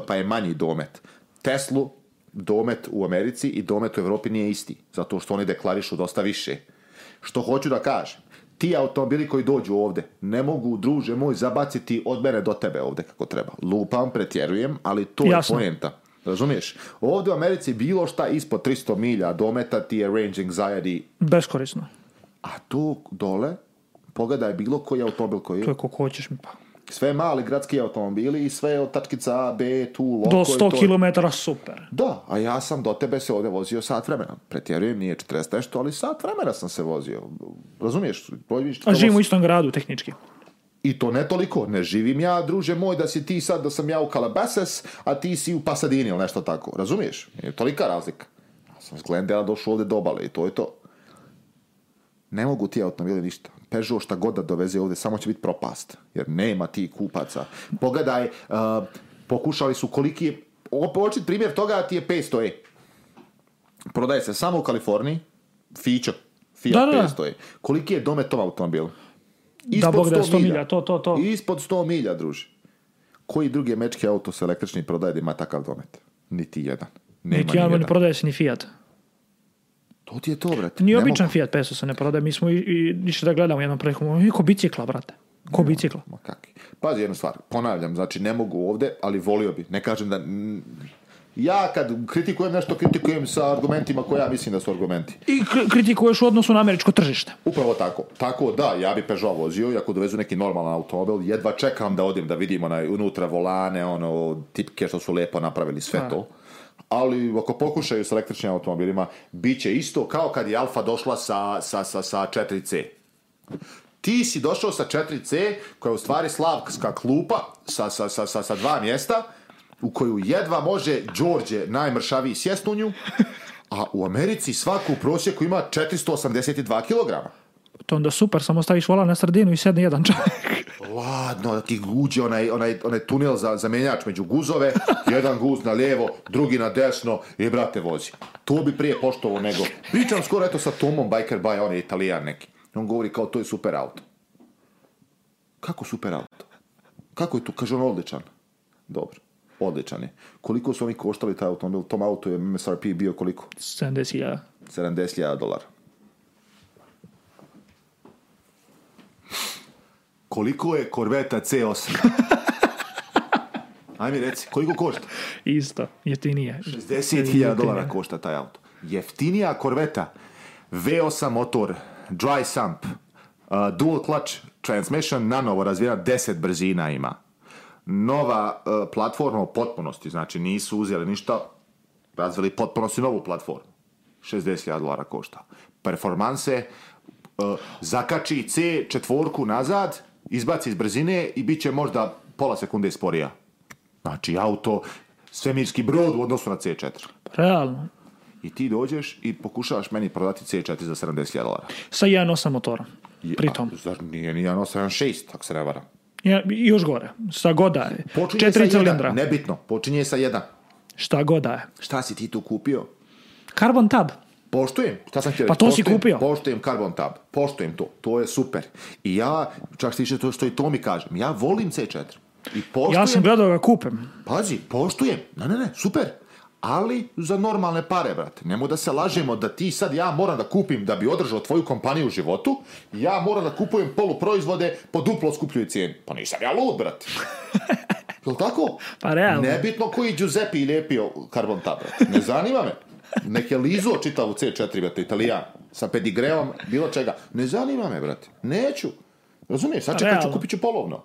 pa je manji domet. Teslu domet u Americi i domet u Europi nije isti. Zato što oni deklarišu dosta više. Što hoću da kažem. Ti automobili koji dođu ovdje ne mogu, druže moj, zabaciti od mene do tebe ovdje kako treba. Lupam, pretjerujem, ali to je poenta. Razumiješ? Ovdje u Americi bilo šta ispod 300 milja dometa ti je range anxiety. Beskorisno. A tu dole, pogledaj bilo koji automobil koji je. To je hoćeš mi pa. Sve mali gradski automobili i sve od tačkica A, B, tu, loko. Do 100 km super. Da, a ja sam do tebe se ovdje vozio sat vremena. Pretjerujem, nije 40 nešto, ali sat vremena sam se vozio. Razumiješ? a živim u istom gradu, tehnički i to ne toliko, ne živim ja, druže moj, da si ti sad, da sam ja u Calabasas, a ti si u Pasadini ili nešto tako, razumiješ? Je tolika razlika. Ja sam s Glendale došao ovdje do obale i to je to. Ne mogu ti automobili ništa. Peugeot šta god da doveze ovdje, samo će biti propast, jer nema ti kupaca. Pogledaj, uh, pokušali su koliki je, očit primjer toga ti je 500 e. Prodaje se samo u Kaliforniji, Fičo. Fiat da, 500 e. Koliki je domet tom automobilu? Ispod da, Bog, 100 da, 100 milja. milja. to, to, to. Ispod 100 milja, druži. Koji drugi mečki auto s električni prodaje da ima takav domet? Niti jedan. Nema niti jedan, ne prodaje se ni Fiat. To ti je to, brate. Ni običan Nemo... Fiat 500 se ne prodaje. Mi smo i, i, išli da gledamo jednom prilikom. I ko bicikla, brate. Ko bicikla. Ma kaki. Pazi jednu stvar. Ponavljam, znači ne mogu ovde, ali volio bi. Ne kažem da ja kad kritikujem nešto, kritikujem sa argumentima koja ja mislim da su argumenti. I kritikuješ u odnosu na američko tržište. Upravo tako. Tako da, ja bi Peugeot vozio i ako dovezu neki normalan automobil, jedva čekam da odim da vidim onaj unutra volane, ono, tipke što su lepo napravili, sve to. Ali ako pokušaju s električnim automobilima, bit će isto kao kad je Alfa došla sa, sa, sa, sa 4C. Ti si došao sa 4C, koja je u stvari slavska klupa sa, sa, sa, sa dva mjesta, u koju jedva može Đorđe najmršaviji sjest u nju, a u Americi svaku u prosjeku ima 482 kg. To onda super, samo staviš volan na sredinu i sedne jedan čovjek. Ladno, da ti guđe onaj, onaj, tunel za menjač među guzove, jedan guz na lijevo, drugi na desno i brate vozi. To bi prije poštovo nego... Pričam skoro eto sa Tomom Biker baja on je italijan neki. On govori kao to je super auto. Kako super auto? Kako je tu Kaže on odličan. Dobro odličan je. Koliko su oni koštali taj automobil? Tom auto je MSRP bio koliko? 70.000. 70.000 dolara. Koliko je Korveta C8? (laughs) Ajme mi reci, koliko košta? Isto, jeftinije. 60.000 dolara košta taj auto. Jeftinija Korveta, V8 motor, dry sump, uh, dual clutch transmission, nanovo razvijena, 10 brzina ima nova e, platforma u potpunosti, znači nisu uzeli ništa, razvili potpunosti novu platformu. 60.000 dolara košta. Performanse, uh, zakači C četvorku nazad, izbaci iz brzine i bit će možda pola sekunde sporija. Znači auto, svemirski brod u odnosu na C4. Realno. I ti dođeš i pokušavaš meni prodati C4 za 70.000 dolara. Sa 1.8 motorom, pritom. Zar nije ni 1.8, 1.6, tako se ne varam. Još gore, šta god da je. Četiri cilindra. nebitno, počinje sa jedan. Šta god Šta si ti tu kupio? Carbon Tab. Poštujem, šta sam htjela Pa to poštujem, si kupio. Poštujem Carbon Tab, poštujem to, to je super. I ja, čak više to što i to mi kažem, ja volim C4. I poštujem... Ja sam gledao da ga kupim. Pazi, poštujem, ne, ne, ne, super ali za normalne pare, brate. Nemo da se lažemo da ti sad ja moram da kupim da bi održao tvoju kompaniju u životu, ja moram da kupujem poluproizvode po duplo skupljoj cijeni. Pa nisam ja lud, brate. li (laughs) tako? Pa Nebitno koji Giuseppe lijepio karbon tablet. Ne zanima me. Nek je lizuo čitavu C4, brate, italijan. Sa pedigreom, bilo čega. Ne zanima me, brate. Neću. Razumiješ? Sad čekaj ću, pa kupit ću polovno.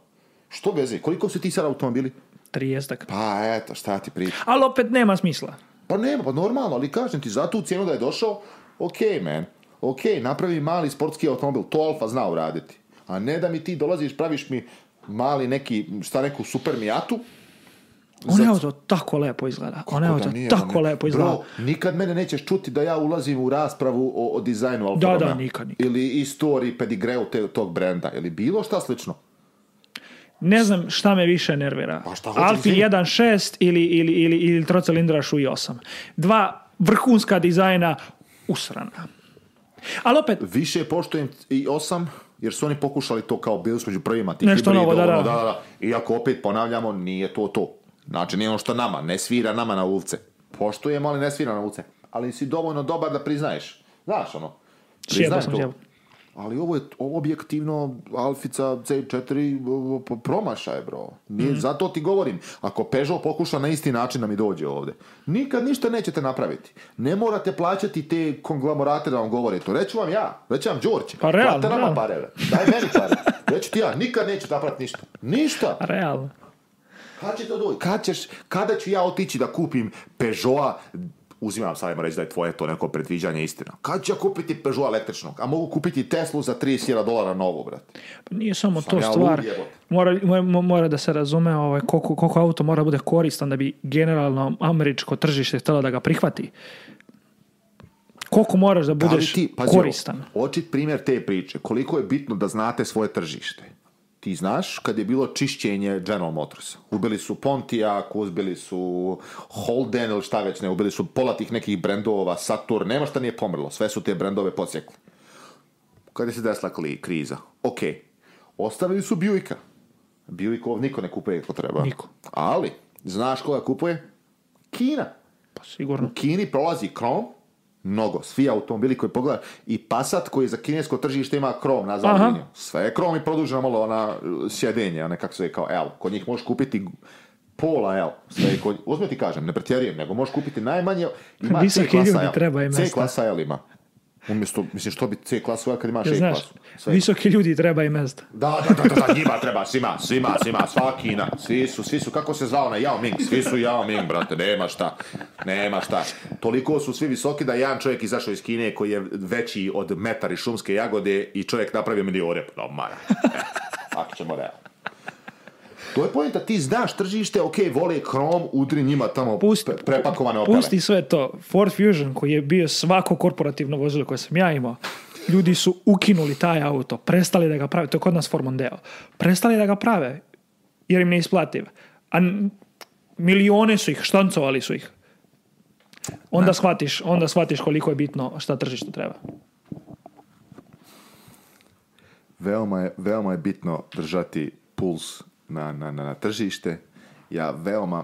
Što veze? Koliko su ti sad automobili? 30 Pa eto, šta ti priča. Ali opet nema smisla. Pa nema, pa normalno, ali kažem ti, za tu cijenu da je došao, ok, man, ok, napravi mali sportski automobil, to Alfa zna uraditi. A ne da mi ti dolaziš, praviš mi mali neki, šta neku super mijatu, je auto tako lepo izgleda. auto tako lepo izgleda. nikad mene nećeš čuti da ja ulazim u raspravu o, dizajnu Alfa Da, da, nikad, Ili istoriji pedigreu te, tog brenda. Ili bilo šta slično ne znam šta me više nervira. Pa Alfi 1.6 ili, ili, ili, ili i 8. Dva vrhunska dizajna usrana. Ali opet... Više poštujem i 8 jer su oni pokušali to kao bili među prvima tih Nešto da, da, Iako opet ponavljamo, nije to to. Znači, nije ono što nama, ne svira nama na uvce. Poštujemo, ali ne svira na uvce. Ali si dovoljno dobar da priznaješ. Znaš, ono, to ali ovo je objektivno Alfica C4 promašaj bro. Mhm. Zato ti govorim, ako Peugeot pokuša na isti način da mi dođe ovdje, nikad ništa nećete napraviti. Ne morate plaćati te konglamorate da vam govore to. Reću vam ja, reću vam Đorđe, pa real, nama pare, daj meni pare. Reću ti ja, nikad neću napraviti ništa. Ništa. Pa real. Kad će to Kad ćeš, kada ću ja otići da kupim Peugeota uzimam sad reći da je tvoje to neko predviđanje istina. Kad će kupiti Peugeot električnog? A mogu kupiti Teslu za 30.000 dolara novo brate. Pa nije samo to stvar. Mora, mora, da se razume ovaj, koliko, koliko auto mora bude koristan da bi generalno američko tržište htjelo da ga prihvati. Koliko moraš da budeš ti, koristan? Očit primjer te priče. Koliko je bitno da znate svoje tržište ti znaš, kad je bilo čišćenje General Motors. Ubili su Pontiac, uzbili su Holden ili šta već ne, ubili su pola tih nekih brendova, Saturn, nema šta nije pomrlo, sve su te brendove posjekli. Kada se desila kriza? Ok, ostavili su Buicka. Buickov niko ne kupuje kako treba. Niko. Ali, znaš koga kupuje? Kina. Pa sigurno. U Kini prolazi Chrome, mnogo. Svi automobili koji pogleda i Passat koji za kinesko tržište ima krom na liniju. Sve je krom i produžena malo ona e, sjedenje, one kako se kao L. Kod njih možeš kupiti pola L. Sve kod... Uzme kažem, ne pretjerujem, nego možeš kupiti najmanje. Ima C klasa L. C klasa Umjesto, mislim, što bi C klasu kad imaš ja, E znaš, Visoki ljudi treba i Da, da, da, da, da, njima treba, svima, svima, svima, svaki na, svi su, svi su, kako se zvao na Yao Ming, svi su Yao Ming, brate, nema šta, nema šta. Toliko su svi visoki da jedan čovjek izašao iz Kine koji je veći od metar i šumske jagode i čovjek napravio milijore. no, mara. E, Ako ćemo realno. To je pojenta, ti znaš tržište, ok, vole krom, udri njima tamo pre- prepakovane opere. Pusti sve to. Ford Fusion koji je bio svako korporativno vozilo koje sam ja imao, ljudi su ukinuli taj auto, prestali da ga prave, to je kod nas Mondeo, prestali da ga prave jer im ne isplativ. A milione su ih, štancovali su ih. Onda shvatiš, onda shvatiš koliko je bitno šta tržište treba. Veoma je, veoma je bitno držati puls na, na, na tržište, ja veoma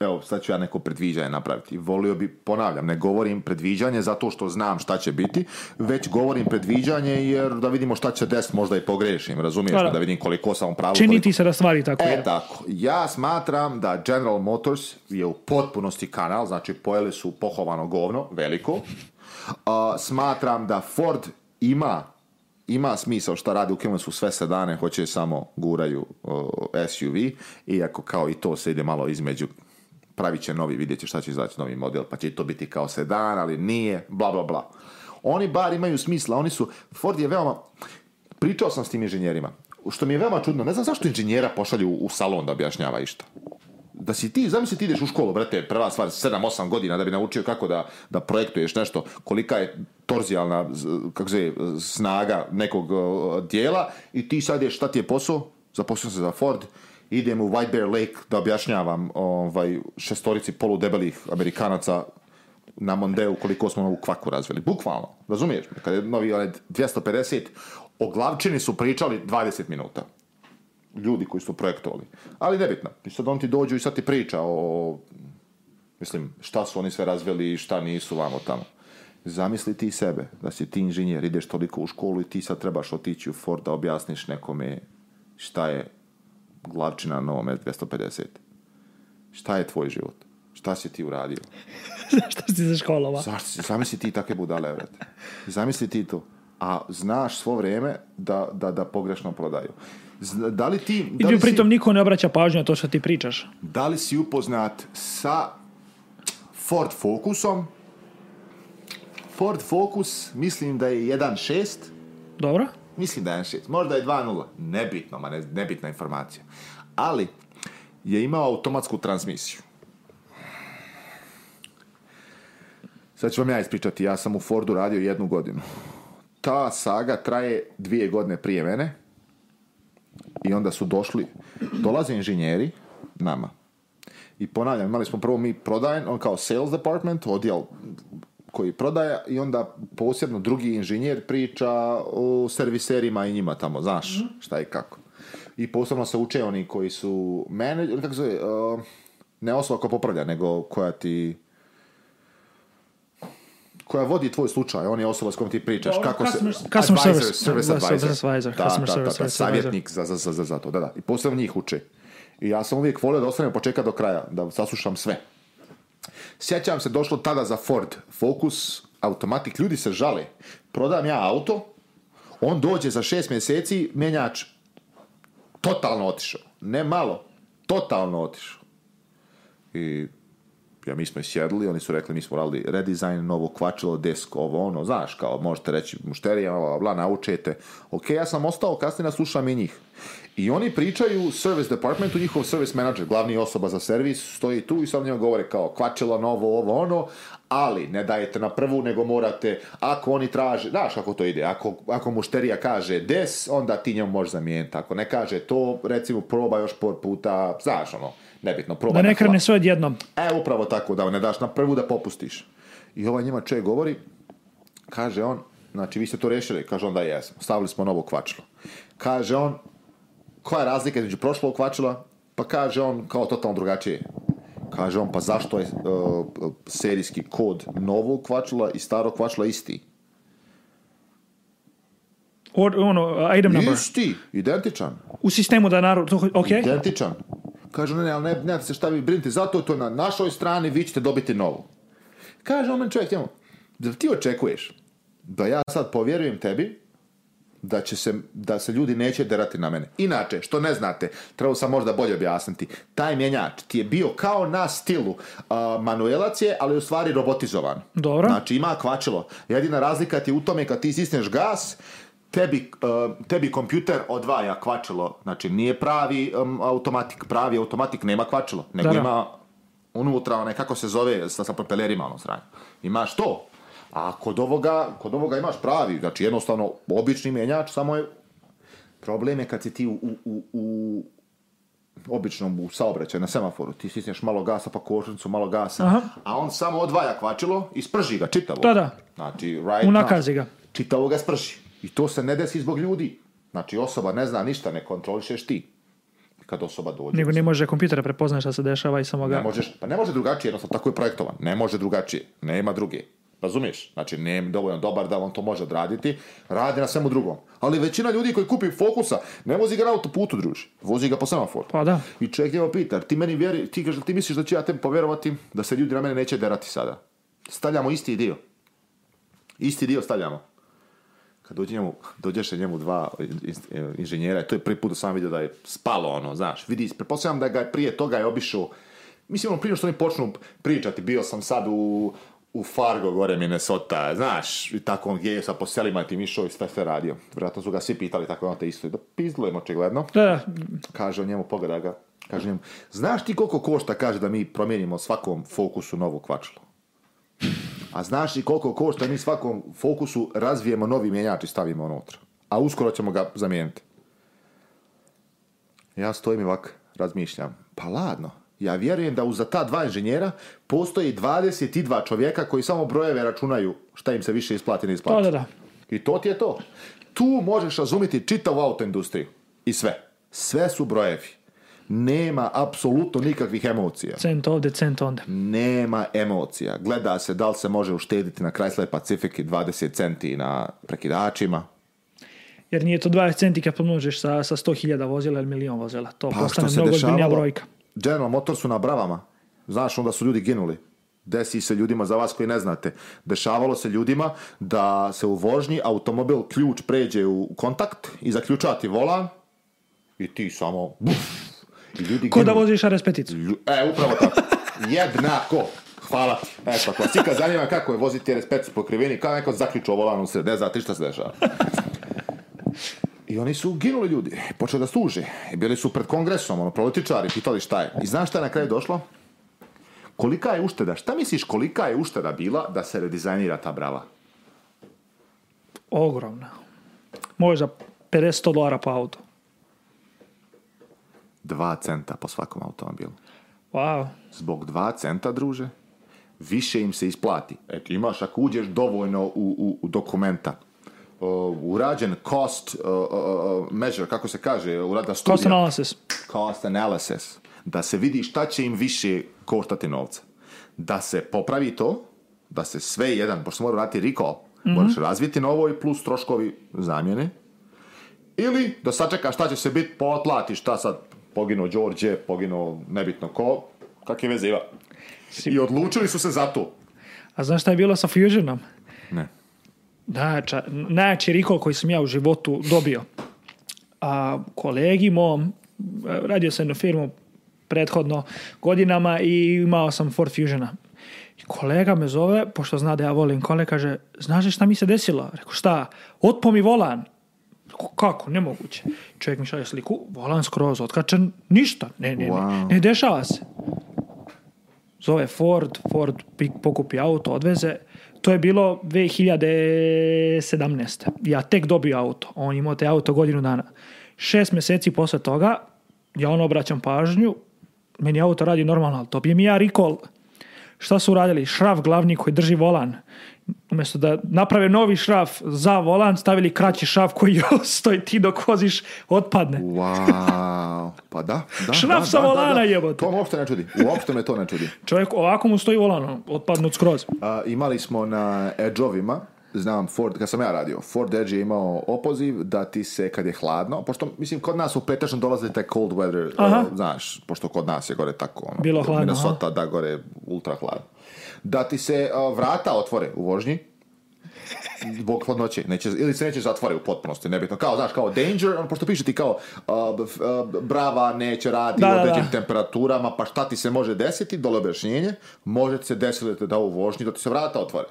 evo, sad ću ja neko predviđanje napraviti. Volio bi, ponavljam, ne govorim predviđanje zato što znam šta će biti, već govorim predviđanje jer da vidimo šta će desiti, možda i pogrešim, razumiješ da vidim koliko sam pravo. Čini ti se da stvari tako. E, tako. Ja smatram da General Motors je u potpunosti kanal, znači pojeli su pohovano govno, veliko. smatram da Ford ima ima smisao šta radi u su sve sedane hoće samo guraju SUV, iako kao i to se ide malo između pravit će novi, vidjet će šta će izaći novi model, pa će to biti kao sedan, ali nije, bla, bla, bla. Oni bar imaju smisla, oni su, Ford je veoma, pričao sam s tim inženjerima, što mi je veoma čudno, ne znam zašto inženjera pošalju u salon da objašnjava išta da si ti, zamisli ti ideš u školu, brate, prva stvar, 7-8 godina da bi naučio kako da, da projektuješ nešto, kolika je torzijalna, kako snaga nekog dijela i ti sad je šta ti je posao, zaposlio se za Ford, idem u White Bear Lake da objašnjavam ovaj, šestorici poludebelih Amerikanaca na Mondeu koliko smo ovu kvaku razvili. Bukvalno, razumiješ me, kad je novi dvjesto 250, o glavčini su pričali 20 minuta ljudi koji su projektovali. Ali nebitno. I sad on ti dođu i sad ti priča o, mislim, šta su oni sve razveli i šta nisu vamo tamo. Zamisli ti sebe, da si ti inženjer, ideš toliko u školu i ti sad trebaš otići u Ford da objasniš nekome šta je glavčina na dvjesto 250 Šta je tvoj život? Šta si ti uradio? (laughs) Zašto si za školova? zamisli ti takve budale, vrate. Zamisli ti to. A znaš svo vrijeme da, da, da pogrešno prodaju. Da li ti... Da li pritom si, niko ne obraća pažnju na to što ti pričaš. Da li si upoznat sa Ford Focusom? Ford Focus mislim da je 1.6. Dobro. Mislim da je 1.6. Možda je 2.0. Nebitno, ma ne, nebitna informacija. Ali je imao automatsku transmisiju. Sad ću vam ja ispričati, ja sam u Fordu radio jednu godinu. Ta saga traje dvije godine prije mene i onda su došli, dolaze inženjeri nama. I ponavljam, imali smo prvo mi prodajen, on kao sales department, odjel koji prodaja, i onda posebno drugi inženjer priča o serviserima i njima tamo, znaš mhm. šta i kako. I posebno se uče oni koji su manager, zove, uh, ne osoba koja popravlja, nego koja ti koja vodi tvoj slučaj, on je osoba s kojom ti pričaš, kako se... Customer advisor, service, service advisor. da, da, da, savjetnik za, to, da, da. I posebno njih uče. I ja sam uvijek volio da ostanem počeka do kraja, da saslušam sve. Sjećam se, došlo tada za Ford Focus, automatik, ljudi se žale. Prodam ja auto, on dođe za šest mjeseci, mjenjač totalno otišao. Ne malo, totalno otišao. I ja, mi smo sjedli, oni su rekli, mi smo radili redesign, novo kvačilo, desk, ovo, ono, znaš, kao, možete reći mušterija bla, bla, naučete. Ok, ja sam ostao, kasnije naslušam i njih. I oni pričaju service U njihov service manager, glavni osoba za servis, stoji tu i sad njima govore kao kvačilo, novo, ovo, ono, ali ne dajete na prvu, nego morate, ako oni traže, znaš kako to ide, ako, ako mušterija kaže des, onda ti njemu možeš zamijeniti, ako ne kaže to, recimo, proba još por puta, znaš, ono, nebitno, Da ne krene sve odjednom. E, upravo tako, da ne daš na prvu da popustiš. I ovaj njima čovjek govori, kaže on, znači vi ste to riješili, kaže on da jesmo, stavili smo novo kvačilo. Kaže on, koja je razlika između prošlog kvačila, pa kaže on kao totalno drugačije. Kaže on, pa zašto je e, serijski kod novog kvačila i starog kvačila isti? ono, item number. Isti, identičan. U sistemu da narod... Okay. Identičan. Kaže, ne, ne, ne, ne se šta vi brinite, zato je to na našoj strani, vi ćete dobiti novu. Kaže on meni čovjek njemu, da ti očekuješ da ja sad povjerujem tebi da, će se, da se ljudi neće derati na mene. Inače, što ne znate, trebao sam možda bolje objasniti, taj mjenjač ti je bio kao na stilu uh, manuelac je, ali u stvari robotizovan. Dobro. Znači ima kvačilo. Jedina razlika ti je u tome kad ti istisneš gas, tebi, eh, tebi kompjuter odvaja kvačilo. Znači, nije pravi automatik. Pravi automatik nema kvačilo, nego ima unutra, onaj, kako se zove, sa, sa propelerima, ono sranje. Imaš to. A kod ovoga, kod ovoga imaš pravi. Znači, jednostavno, obični mjenjač, samo je... Problem je kad si ti u, u, u običnom u saobraćaju na semaforu, ti stisneš malo gasa pa kočnicu, malo gasa, a on samo odvaja kvačilo i sprži ga čitavo. Da, da. Znači, right Unakazi Čitavo ga sprži. I to se ne desi zbog ljudi. Znači osoba ne zna ništa, ne kontrolišeš ti kad osoba dođe. Nego ne može kompjutera prepoznaš šta se dešava i samo ga... Ne možeš, pa ne može drugačije, jednostavno tako je projektovan. Ne može drugačije, nema druge. Razumiješ? Znači, ne dovoljno dobar da on to može odraditi, radi na svemu drugom. Ali većina ljudi koji kupi Fokusa, ne vozi ga na autoputu, druži. Vozi ga po semaforu. Pa da. I čovjek pita, ti meni vjeri, ti ti misliš da ću ja tebi povjerovati da se ljudi na mene neće derati sada. Stavljamo isti dio. Isti dio stavljamo kad dođe njemu, dođeše njemu dva e, e, inženjera i to je prvi put sam vidio da je spalo ono, znaš, vidi, pretpostavljam da ga je prije toga je obišao, mislim ono prije što oni počnu pričati, bio sam sad u, u Fargo gore Minnesota, znaš, i tako on je sa po selima tim išao i sve sve radio. Vjerojatno su ga svi pitali tako ono te isto i da pizdlujem očigledno. Da. Kaže on njemu, pogleda ga, kaže njemu, znaš ti koliko košta, kaže da mi promijenimo svakom fokusu novu kvačlu? A znaš i koliko košta mi svakom fokusu razvijemo novi mjenjač i stavimo unutra. A uskoro ćemo ga zamijeniti. Ja stojim i ovak razmišljam. Pa ladno, ja vjerujem da uz ta dva inženjera postoji 22 čovjeka koji samo brojeve računaju šta im se više isplati ne isplati. da, da. I to ti je to. Tu možeš razumjeti čitavu autoindustriju. I sve. Sve su brojevi nema apsolutno nikakvih emocija. Cent ovde, cent onda. Nema emocija. Gleda se da li se može uštediti na Chrysler Pacific 20 centi na prekidačima. Jer nije to 20 centi kad pomnožiš sa, sa 100.000 vozila ili milion vozila. To pa, mnogo brojka. General motor su na bravama. Znaš, onda su ljudi ginuli desi se ljudima za vas koji ne znate. Dešavalo se ljudima da se u vožnji automobil ključ pređe u kontakt i zaključati volan i ti samo buf, Ljudi Ko da voziš RS5? E, upravo tako. Jednako. Hvala Eto, pa zanima kako je voziti RS5 po pokriveni, kao neko zaključo volan srede, ne znate šta se dešava. I oni su ginuli ljudi, počeli da služe. Bili su pred kongresom, ono, političari, pitali šta je. I znaš šta je na kraju došlo? Kolika je ušteda? Šta misliš kolika je ušteda bila da se redizajnira ta brava? Ogromna. Možda 50 dolara po auto dva centa po svakom automobilu. Wow. Zbog dva centa, druže, više im se isplati. Eto, imaš ako uđeš dovoljno u, u, dokumenta. urađen cost measure, kako se kaže, Cost analysis. Da se vidi šta će im više koštati novca. Da se popravi to, da se sve jedan, pošto se mora vratiti recall, mm razviti novo i plus troškovi zamjene. Ili da sačekaš šta će se biti, potlati šta sad poginuo Đorđe, poginuo nebitno ko, kak je veze I odlučili su se za to. A znaš šta je bilo sa Fusionom? Ne. najjači riko koji sam ja u životu dobio. A kolegi mom, radio sam jednu firmu prethodno godinama i imao sam Ford Fusiona. I kolega me zove, pošto zna da ja volim kole, kaže, znaš šta mi se desilo? Reku šta? Otpo mi volan kako, nemoguće. Čovjek mi šalje sliku, volan skroz otkačen, ništa, ne, ne, ne, ne dešava se. Zove Ford, Ford pokupi auto, odveze, to je bilo 2017. Ja tek dobio auto. On imao te auto godinu dana. Šest mjeseci posle toga, ja ono obraćam pažnju, meni auto radi normalno, ali mi ja recall. Šta su uradili? Šraf glavni koji drži volan. Umjesto da naprave novi šraf za volan, stavili kraći šraf koji (laughs) stoji ti dok voziš otpadne. Wow. Pa da. da šraf sa da, volana To me uopšte ne Uopšte me to ne čudi. Čovjek ovako mu stoji volan, ono, otpadnut skroz. imali smo na Edge-ovima znam Ford, kad sam ja radio, Ford Edge je imao opoziv da ti se kad je hladno, pošto mislim kod nas u Petršan dolaze taj cold weather, Uh, znaš, pošto kod nas je gore tako ono, Bilo hladno, Minnesota aha. da gore ultra hladno. Da ti se vrata otvore u vožnji, zbog hladnoće, neće, ili se neće zatvore u potpunosti, nebitno, kao, znaš, kao danger, on, pošto piše ti kao, brava neće raditi u određenim temperaturama, pa šta ti se može desiti, dole objašnjenje, može se desiti da u vožnji, da ti se vrata otvore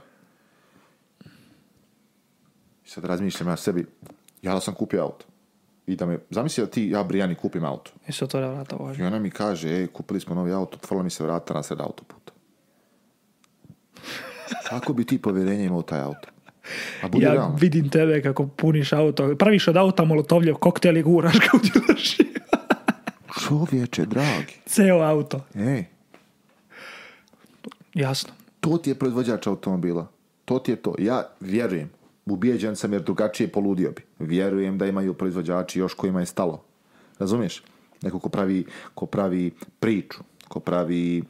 sad razmišljam ja sebi, ja da sam kupio auto. I da me, zamisli da ti, ja Brijani, kupim auto. I se otvore vrata bože. I ona mi kaže, ej, kupili smo novi auto, otvorila mi se vrata na sred autoputa. (laughs) Kako bi ti povjerenje imao taj auto? A ja vidim tebe kako puniš auto. Praviš od auta molotovljev koktel i guraš (laughs) Čovječe, dragi. Ceo auto. Ej. Jasno. To ti je proizvođač automobila. To ti je to. Ja vjerujem Ubijeđen sam jer drugačije poludio bi. Vjerujem da imaju proizvođači još kojima je stalo. Razumiješ? Neko ko pravi, ko pravi priču, ko pravi,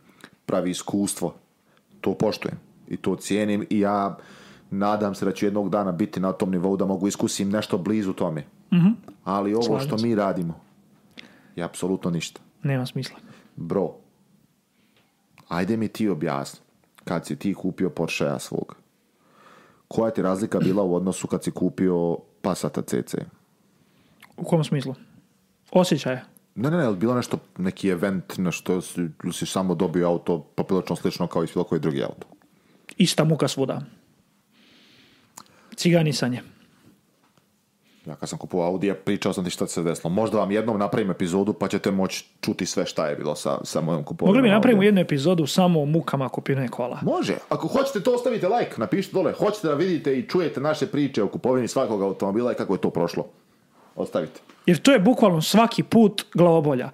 pravi iskustvo. To poštujem i to cijenim i ja nadam se da ću jednog dana biti na tom nivou da mogu iskusim nešto blizu tome. Mhm. Ali ovo što mi radimo je apsolutno ništa. Nema smisla. Bro, ajde mi ti objasni kad si ti kupio Porsche svog koja ti razlika bila u odnosu kad si kupio Passata CC? U kom smislu? Osjećaje? Ne, ne, ne, bilo nešto, neki event na što si, samo dobio auto popiločno pa slično kao i bilo koji drugi auto? Ista muka svuda. Ciganisanje. Ja kad sam kupovao Audija, pričao sam ti što se desilo. Možda vam jednom napravim epizodu pa ćete moći čuti sve šta je bilo sa, sa mojom kupovinom. Mogli bi napravimo jednu epizodu samo o mukama kupine kola. Može. Ako hoćete to ostavite like, napišite dole. Hoćete da vidite i čujete naše priče o kupovini svakog automobila i kako je to prošlo. Ostavite. Jer to je bukvalno svaki put glavobolja.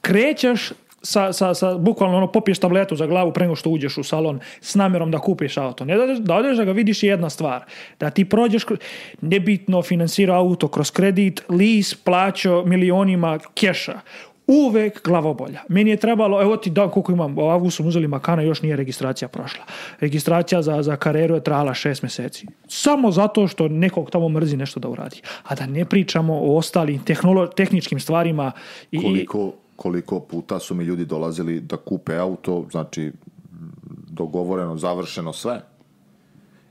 Krećeš sa, sa, sa, bukvalno ono popiješ tabletu za glavu prema što uđeš u salon s namjerom da kupiš auto. Ne da, da odeš da ga vidiš jedna stvar. Da ti prođeš, nebitno financira auto kroz kredit, lis, plaćo milionima keša. Uvek glavobolja. Meni je trebalo, evo ti dan koliko imam, u avgustu uzeli Makana, još nije registracija prošla. Registracija za, za kareru je trajala šest mjeseci. Samo zato što nekog tamo mrzi nešto da uradi. A da ne pričamo o ostalim tehničkim stvarima. I, koliko koliko puta su mi ljudi dolazili da kupe auto, znači dogovoreno, završeno sve.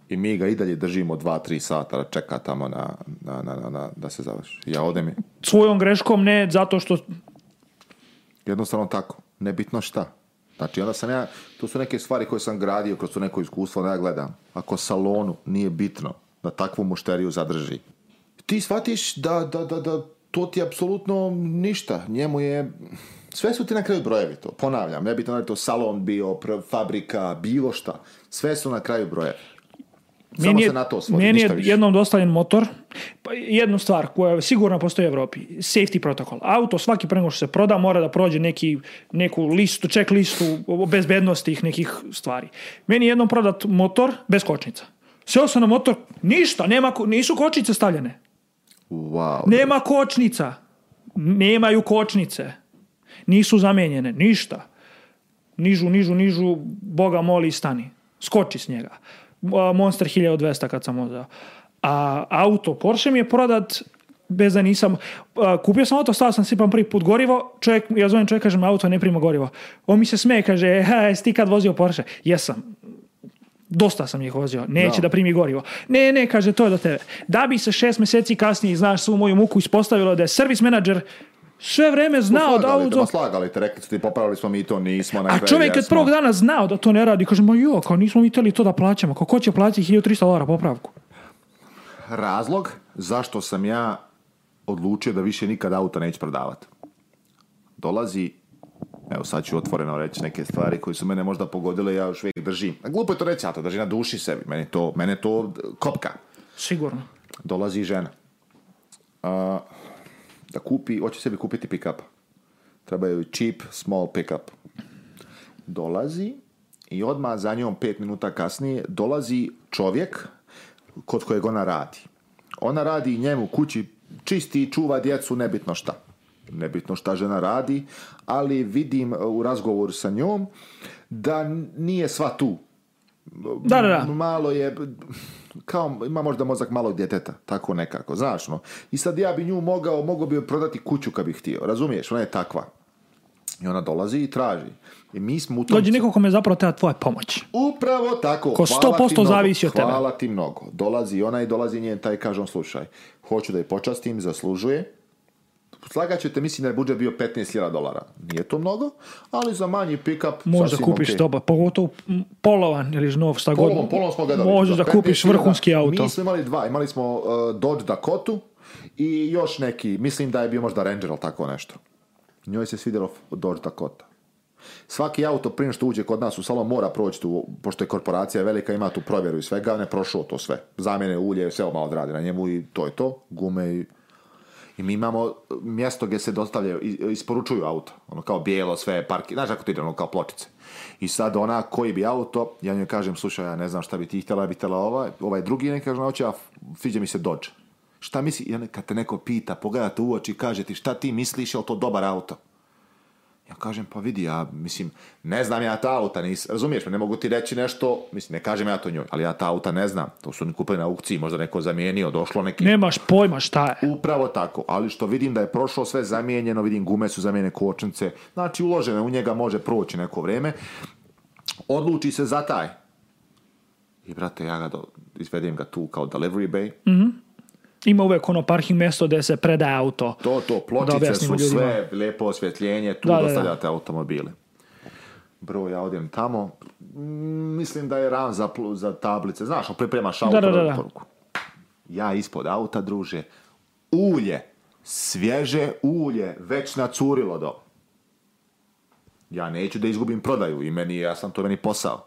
I mi ga i dalje držimo 2 tri sata da čeka tamo na, na, na, na, da se završi. Ja odem i... Svojom greškom ne, zato što... Jednostavno tako. Nebitno šta. Znači, onda sam ja, to su neke stvari koje sam gradio kroz to neko iskustvo, da ja gledam. Ako salonu nije bitno da takvu mušteriju zadrži, ti shvatiš da, da, da, da to ti je apsolutno ništa. Njemu je... Sve su ti na kraju brojevi to, ponavljam. ne da to salon bio, fabrika, bilo šta. Sve su na kraju brojevi. Samo meni je, se na to meni je jednom dostavljen motor. Pa, jednu stvar koja sigurno postoji u Europi, safety protokol. Auto svaki pre što se proda mora da prođe neku listu, ček listu bezbednosti nekih stvari. Meni je jednom prodat motor bez kočnica. Sve sam na motor, ništa, nema, nisu kočnice stavljene. Nema kočnica. Nemaju kočnice. Nisu zamenjene, Ništa. Nižu, nižu, nižu, Boga moli stani. Skoči s njega. Monster 1200 kad sam odao. A auto Porsche mi je prodat bez da nisam... kupio sam auto, stao sam sipam prvi put gorivo, čovjek, ja zovem čovjek, kažem, auto ne prima gorivo. On mi se smeje, kaže, Jesi ti kad vozio Porsche? Jesam dosta sam ih vozio, neće da. primi gorivo. Ne, ne, kaže, to je do tebe. Da bi se šest mjeseci kasnije, znaš, svu moju muku ispostavilo da je servis menadžer sve vrijeme znao da auto... Ma slagali te, rekli su ti, popravili smo mi to, nismo. A čovjek kad prvog dana znao da to ne radi, kaže, ma jo, kao nismo mi teli to da plaćamo, ko će platiti 1300 dolara popravku? Razlog zašto sam ja odlučio da više nikad auto neće prodavati. Dolazi Evo sad ću otvoreno reći neke stvari koje su mene možda pogodile, ja još uvijek držim. Glupo je to reći, ja to držim na duši sebi, mene to, mene to kopka. Sigurno. Dolazi žena. A, da kupi, hoće sebi kupiti pick-up. Treba joj cheap, small pick-up. Dolazi i odmah za njom pet minuta kasnije dolazi čovjek kod kojeg ona radi. Ona radi njemu kući, čisti, čuva djecu, nebitno šta nebitno šta žena radi, ali vidim e, u razgovoru sa njom da nije sva tu. Da, da, da. Malo je, kao, ima možda mozak malog djeteta, tako nekako, znaš no. I sad ja bi nju mogao, mogao bi prodati kuću kad bi htio, razumiješ, ona je takva. I ona dolazi i traži. I mi smo u tom... zapravo treba tvoja pomoć. Upravo tako. Ko 100% zavisi od tebe. Hvala ti mnogo. Dolazi ona i dolazi njen taj, kažem, slušaj, hoću da je počastim, zaslužuje, slagat ćete, mislim da je budžet bio 15.000 dolara. Nije to mnogo, ali za manji pick-up... da kupiš okay. pogotovo polovan ili nov, šta god. Polovan, da kupiš vrhunski auto. Mi smo imali dva, imali smo uh, Dodge Dakota i još neki, mislim da je bio možda Ranger ali tako nešto. Njoj se svidjelo Dodge Dakota. Svaki auto prije što uđe kod nas u salon mora proći tu, pošto je korporacija velika, ima tu provjeru i svega, ne prošlo to sve. Zamjene ulje, sve malo odradi na njemu i to je to. Gume i i mi imamo mjesto gdje se dostavljaju, isporučuju auto, ono kao bijelo, sve parki, znaš ako ti ide, ono kao pločice. I sad ona koji bi auto, ja njoj kažem, slušaj, ja ne znam šta bi ti htjela, ja bi htjela ovaj, ovaj drugi, ne kažem, hoće, a sviđa mi se Dodge. Šta misli, kad te neko pita, pogledate u oči i kaže ti šta ti misliš, je li to dobar auto? Ja kažem, pa vidi, ja mislim, ne znam ja ta auta, nis, razumiješ ne mogu ti reći nešto, mislim, ne kažem ja to njoj, ali ja ta auta ne znam, to su oni kupili na aukciji, možda neko zamijenio, došlo neki... Nemaš pojma šta je. Upravo tako, ali što vidim da je prošlo sve zamijenjeno, vidim gume su zamijene kočnice, znači uložene u njega može proći neko vrijeme, odluči se za taj. I brate, ja ga do, izvedem ga tu kao delivery bay, mm ima uvek ono parking mjesto gdje se predaje auto. To, to, pločice su sve, lijepo osvjetljenje, tu dostavljate automobile. Bro, ja odem tamo, mm, mislim da je ram za, za tablice, znaš, on pripremaš auto da, Ja ispod auta, druže, ulje, svježe ulje, već nacurilo do. Ja neću da izgubim prodaju i meni, ja sam to meni posao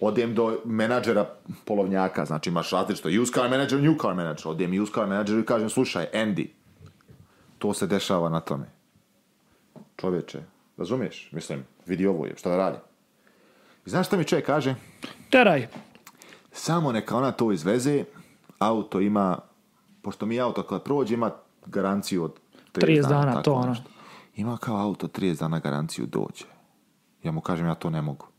odem do menadžera polovnjaka, znači imaš različito i car menadžer, new car menadžer, odem i car menadžeru i kažem, slušaj, Andy, to se dešava na tome. Čovječe, razumiješ? Mislim, vidi ovo je, šta da radi. I znaš šta mi čovjek kaže? Teraj. Samo neka ona to izveze, auto ima, pošto mi auto kada prođe ima garanciju od 30, 30 dana to ono. Ima kao auto 30 dana garanciju dođe. Ja mu kažem, ja to ne mogu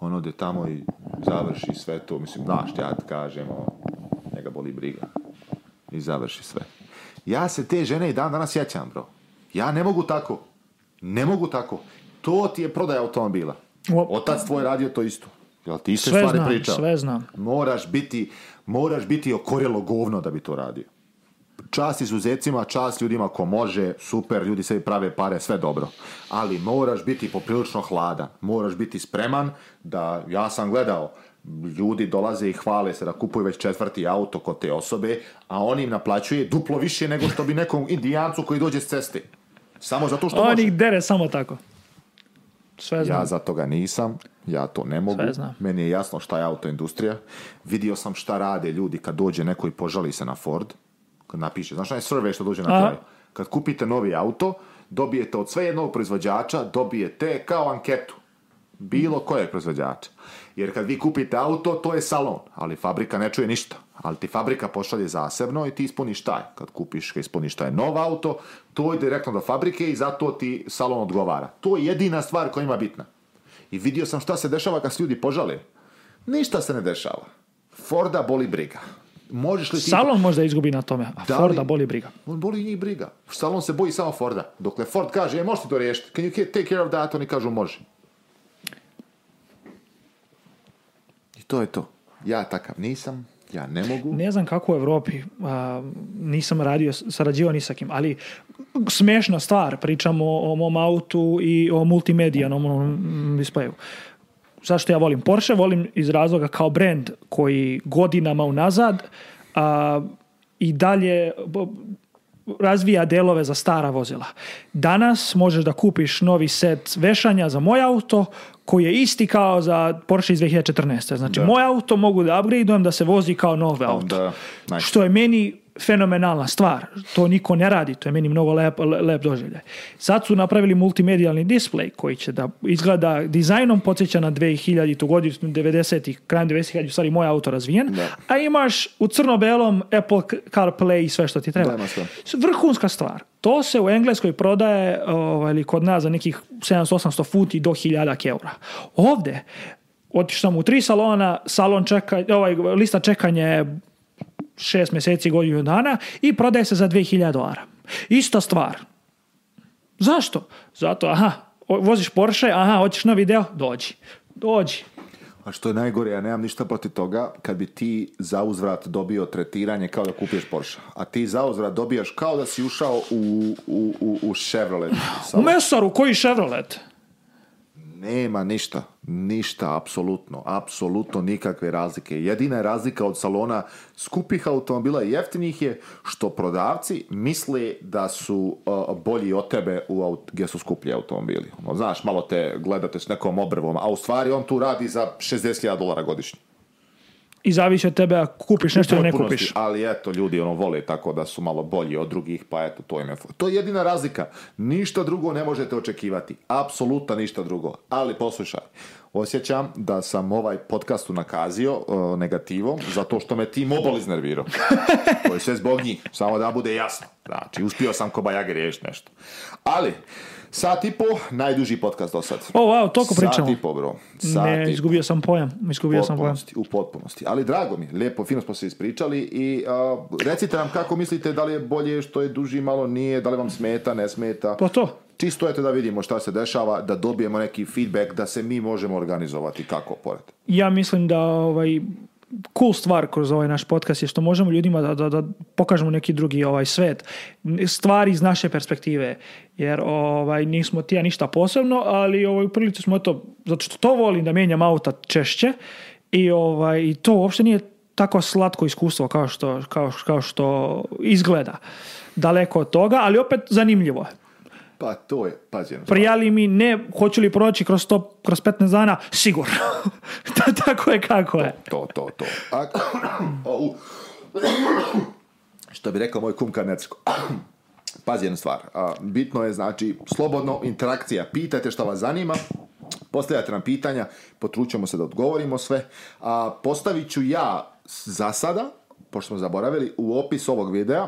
on ode tamo i završi sve to, mislim, znaš, ja ti kažemo, ono, njega boli briga. I završi sve. Ja se te žene i dan danas sjećam, bro. Ja ne mogu tako. Ne mogu tako. To ti je prodaja automobila. Otac tvoj radio to isto. Jel ti se sve stvari znam, pričao? Sve znam. Moraš biti, moraš biti okorjelo govno da bi to radio čas izuzecima, čas ljudima ko može, super, ljudi sebi prave pare, sve dobro. Ali moraš biti poprilično hladan, moraš biti spreman da, ja sam gledao, ljudi dolaze i hvale se da kupuju već četvrti auto kod te osobe, a on im naplaćuje duplo više nego što bi nekom indijancu koji dođe s ceste. Samo zato što on ih dere samo tako. Sve Ja za toga nisam, ja to ne mogu. znam. Meni je jasno šta je autoindustrija. Vidio sam šta rade ljudi kad dođe neko i požali se na Ford napiše. Znaš onaj survey što dođe na kraju? Kad kupite novi auto, dobijete od sve jednog proizvođača, dobijete kao anketu. Bilo kojeg proizvođača. Jer kad vi kupite auto, to je salon, ali fabrika ne čuje ništa. Ali ti fabrika pošalje zasebno i ti ispuniš taj. Kad kupiš, kad ispuniš taj nov auto, to je direktno do fabrike i zato ti salon odgovara. To je jedina stvar koja ima bitna. I vidio sam šta se dešava kad se ljudi požale. Ništa se ne dešava. Forda boli briga. Možeš li ti... Salon možda izgubi na tome, a da Forda boli briga. On boli njih briga. Salon se boji samo Forda. Dokle Ford kaže, je možete to riješiti. Can you take care of that? Oni kažu, može. I to je to. Ja takav nisam. Ja ne mogu. Ne znam kako u Europi, nisam radio, sarađivao ni sa kim, ali smešna stvar, pričamo o mom autu i o multimedijanom displayu zašto ja volim Porsche? Volim iz razloga kao brand koji godinama unazad a, i dalje razvija delove za stara vozila. Danas možeš da kupiš novi set vešanja za moj auto koji je isti kao za Porsche iz 2014. Znači, moj auto mogu da upgradeujem da se vozi kao nove auto. Što je meni fenomenalna stvar. To niko ne radi, to je meni mnogo lep, lep doživljaj. Sad su napravili multimedijalni display koji će da izgleda dizajnom podsjeća na 2000 godinu, 90 krajem 90-ih, kad stvari moj auto razvijen, da. a imaš u crno-belom Apple CarPlay i sve što ti treba. Vrhunska stvar. To se u Engleskoj prodaje ovaj, ili kod nas za nekih 700-800 futi do 1000 eura. Ovde otišao sam u tri salona, salon čeka, ovaj, lista čekanja je šest mjeseci, godinu dana i prodaje se za 2000 dolara. Ista stvar. Zašto? Zato, aha, voziš Porsche, aha, hoćeš novi video dođi. Dođi. A što je najgore, ja nemam ništa protiv toga kad bi ti za uzvrat dobio tretiranje kao da kupiješ Porsche. A ti za uzvrat dobijaš kao da si ušao u, u, u, u Chevrolet. U mesaru, koji Chevrolet? Nema ništa, ništa, apsolutno, apsolutno nikakve razlike. Jedina je razlika od salona skupih automobila i jeftinih je što prodavci misle da su bolji od tebe u aut, gdje su skuplji automobili. Ono, znaš, malo te gledate s nekom obrvom, a u stvari on tu radi za 60.000 dolara godišnje i zavisi od tebe ako kupiš nešto ili ne kupiš. Ali eto, ljudi ono vole tako da su malo bolji od drugih, pa eto, to im je... To je jedina razlika. Ništa drugo ne možete očekivati. Apsolutno ništa drugo. Ali poslušaj, osjećam da sam ovaj podcast unakazio e, negativom zato što me ti mobil iznervirao. to je sve zbog njih, samo da bude jasno. Znači, uspio sam bajage riješiti nešto. Ali, Sat i po, najduži podcast do sad. O, oh, wow, toliko pričamo. Sat i po, bro. ne, izgubio sam pojam. Izgubio sam pojam. U potpunosti. Ali drago mi, lijepo, fino smo se ispričali i recite nam kako mislite da li je bolje što je duži, malo nije, da li vam smeta, ne smeta. Pa to. Čisto je da vidimo šta se dešava, da dobijemo neki feedback, da se mi možemo organizovati kako pored. Ja mislim da ovaj, cool stvar kroz ovaj naš podcast je što možemo ljudima da, da, da pokažemo neki drugi ovaj svet, stvari iz naše perspektive, jer ovaj, nismo ti ništa posebno, ali ovaj, u prilici smo to, zato što to volim da mijenjam auta češće i ovaj, to uopšte nije tako slatko iskustvo kao što, kao, kao što izgleda daleko od toga, ali opet zanimljivo pa to je, pazi Prijali mi ne, hoću li proći kroz, to, kroz 15 dana, sigurno. (laughs) Tako je kako je. To, to, to. (clears throat) što bi rekao moj kum Karnecko. (clears throat) Pazi jednu stvar. bitno je, znači, slobodno interakcija. Pitajte što vas zanima, postavljate nam pitanja, potrućemo se da odgovorimo sve. A, postavit ću ja za sada pošto smo zaboravili, u opis ovog videa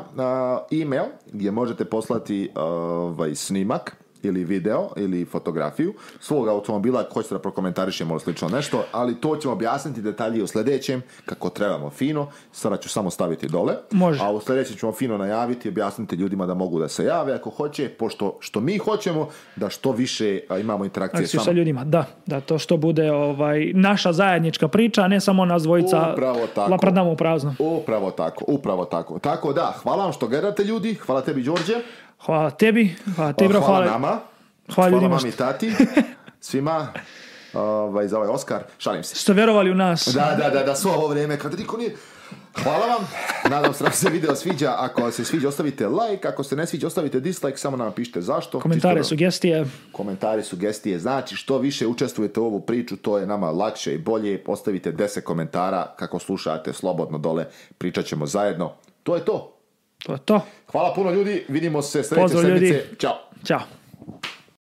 e-mail gdje možete poslati ovaj, snimak ili video ili fotografiju svog automobila ko hoćete da prokomentarišemo slično nešto, ali to ćemo objasniti detalje u sljedećem kako trebamo fino. Sada ću samo staviti dole. Može. A u sljedećem ćemo fino najaviti, objasniti ljudima da mogu da se jave ako hoće, pošto što mi hoćemo da što više imamo interakcije sa ljudima. Da, da to što bude ovaj naša zajednička priča, a ne samo nas dvojica. Upravo tako. Upravo tako, upravo tako. Tako da, hvala vam što gledate ljudi, hvala tebi Đorđe. Hvala tebi, hvala tebi, hvala, hvala nama, hvala, (laughs) svima ovaj, za ovaj Oscar, šalim se. Što vjerovali u nas. Da, da, da, da, svo ovo vrijeme, kad niko nije... Hvala vam, nadam se da se video sviđa, ako se sviđa ostavite like, ako se ne sviđa ostavite dislike, samo nam pišite zašto. Komentare, sugestije. Komentare, sugestije, znači što više učestvujete u ovu priču, to je nama lakše i bolje, ostavite 10 komentara kako slušate, slobodno dole, pričat ćemo zajedno. To je to, To je to. Hvala puno ljudi, vidimo se sledeće sedmice. Ljudi. Ćao. Ćao.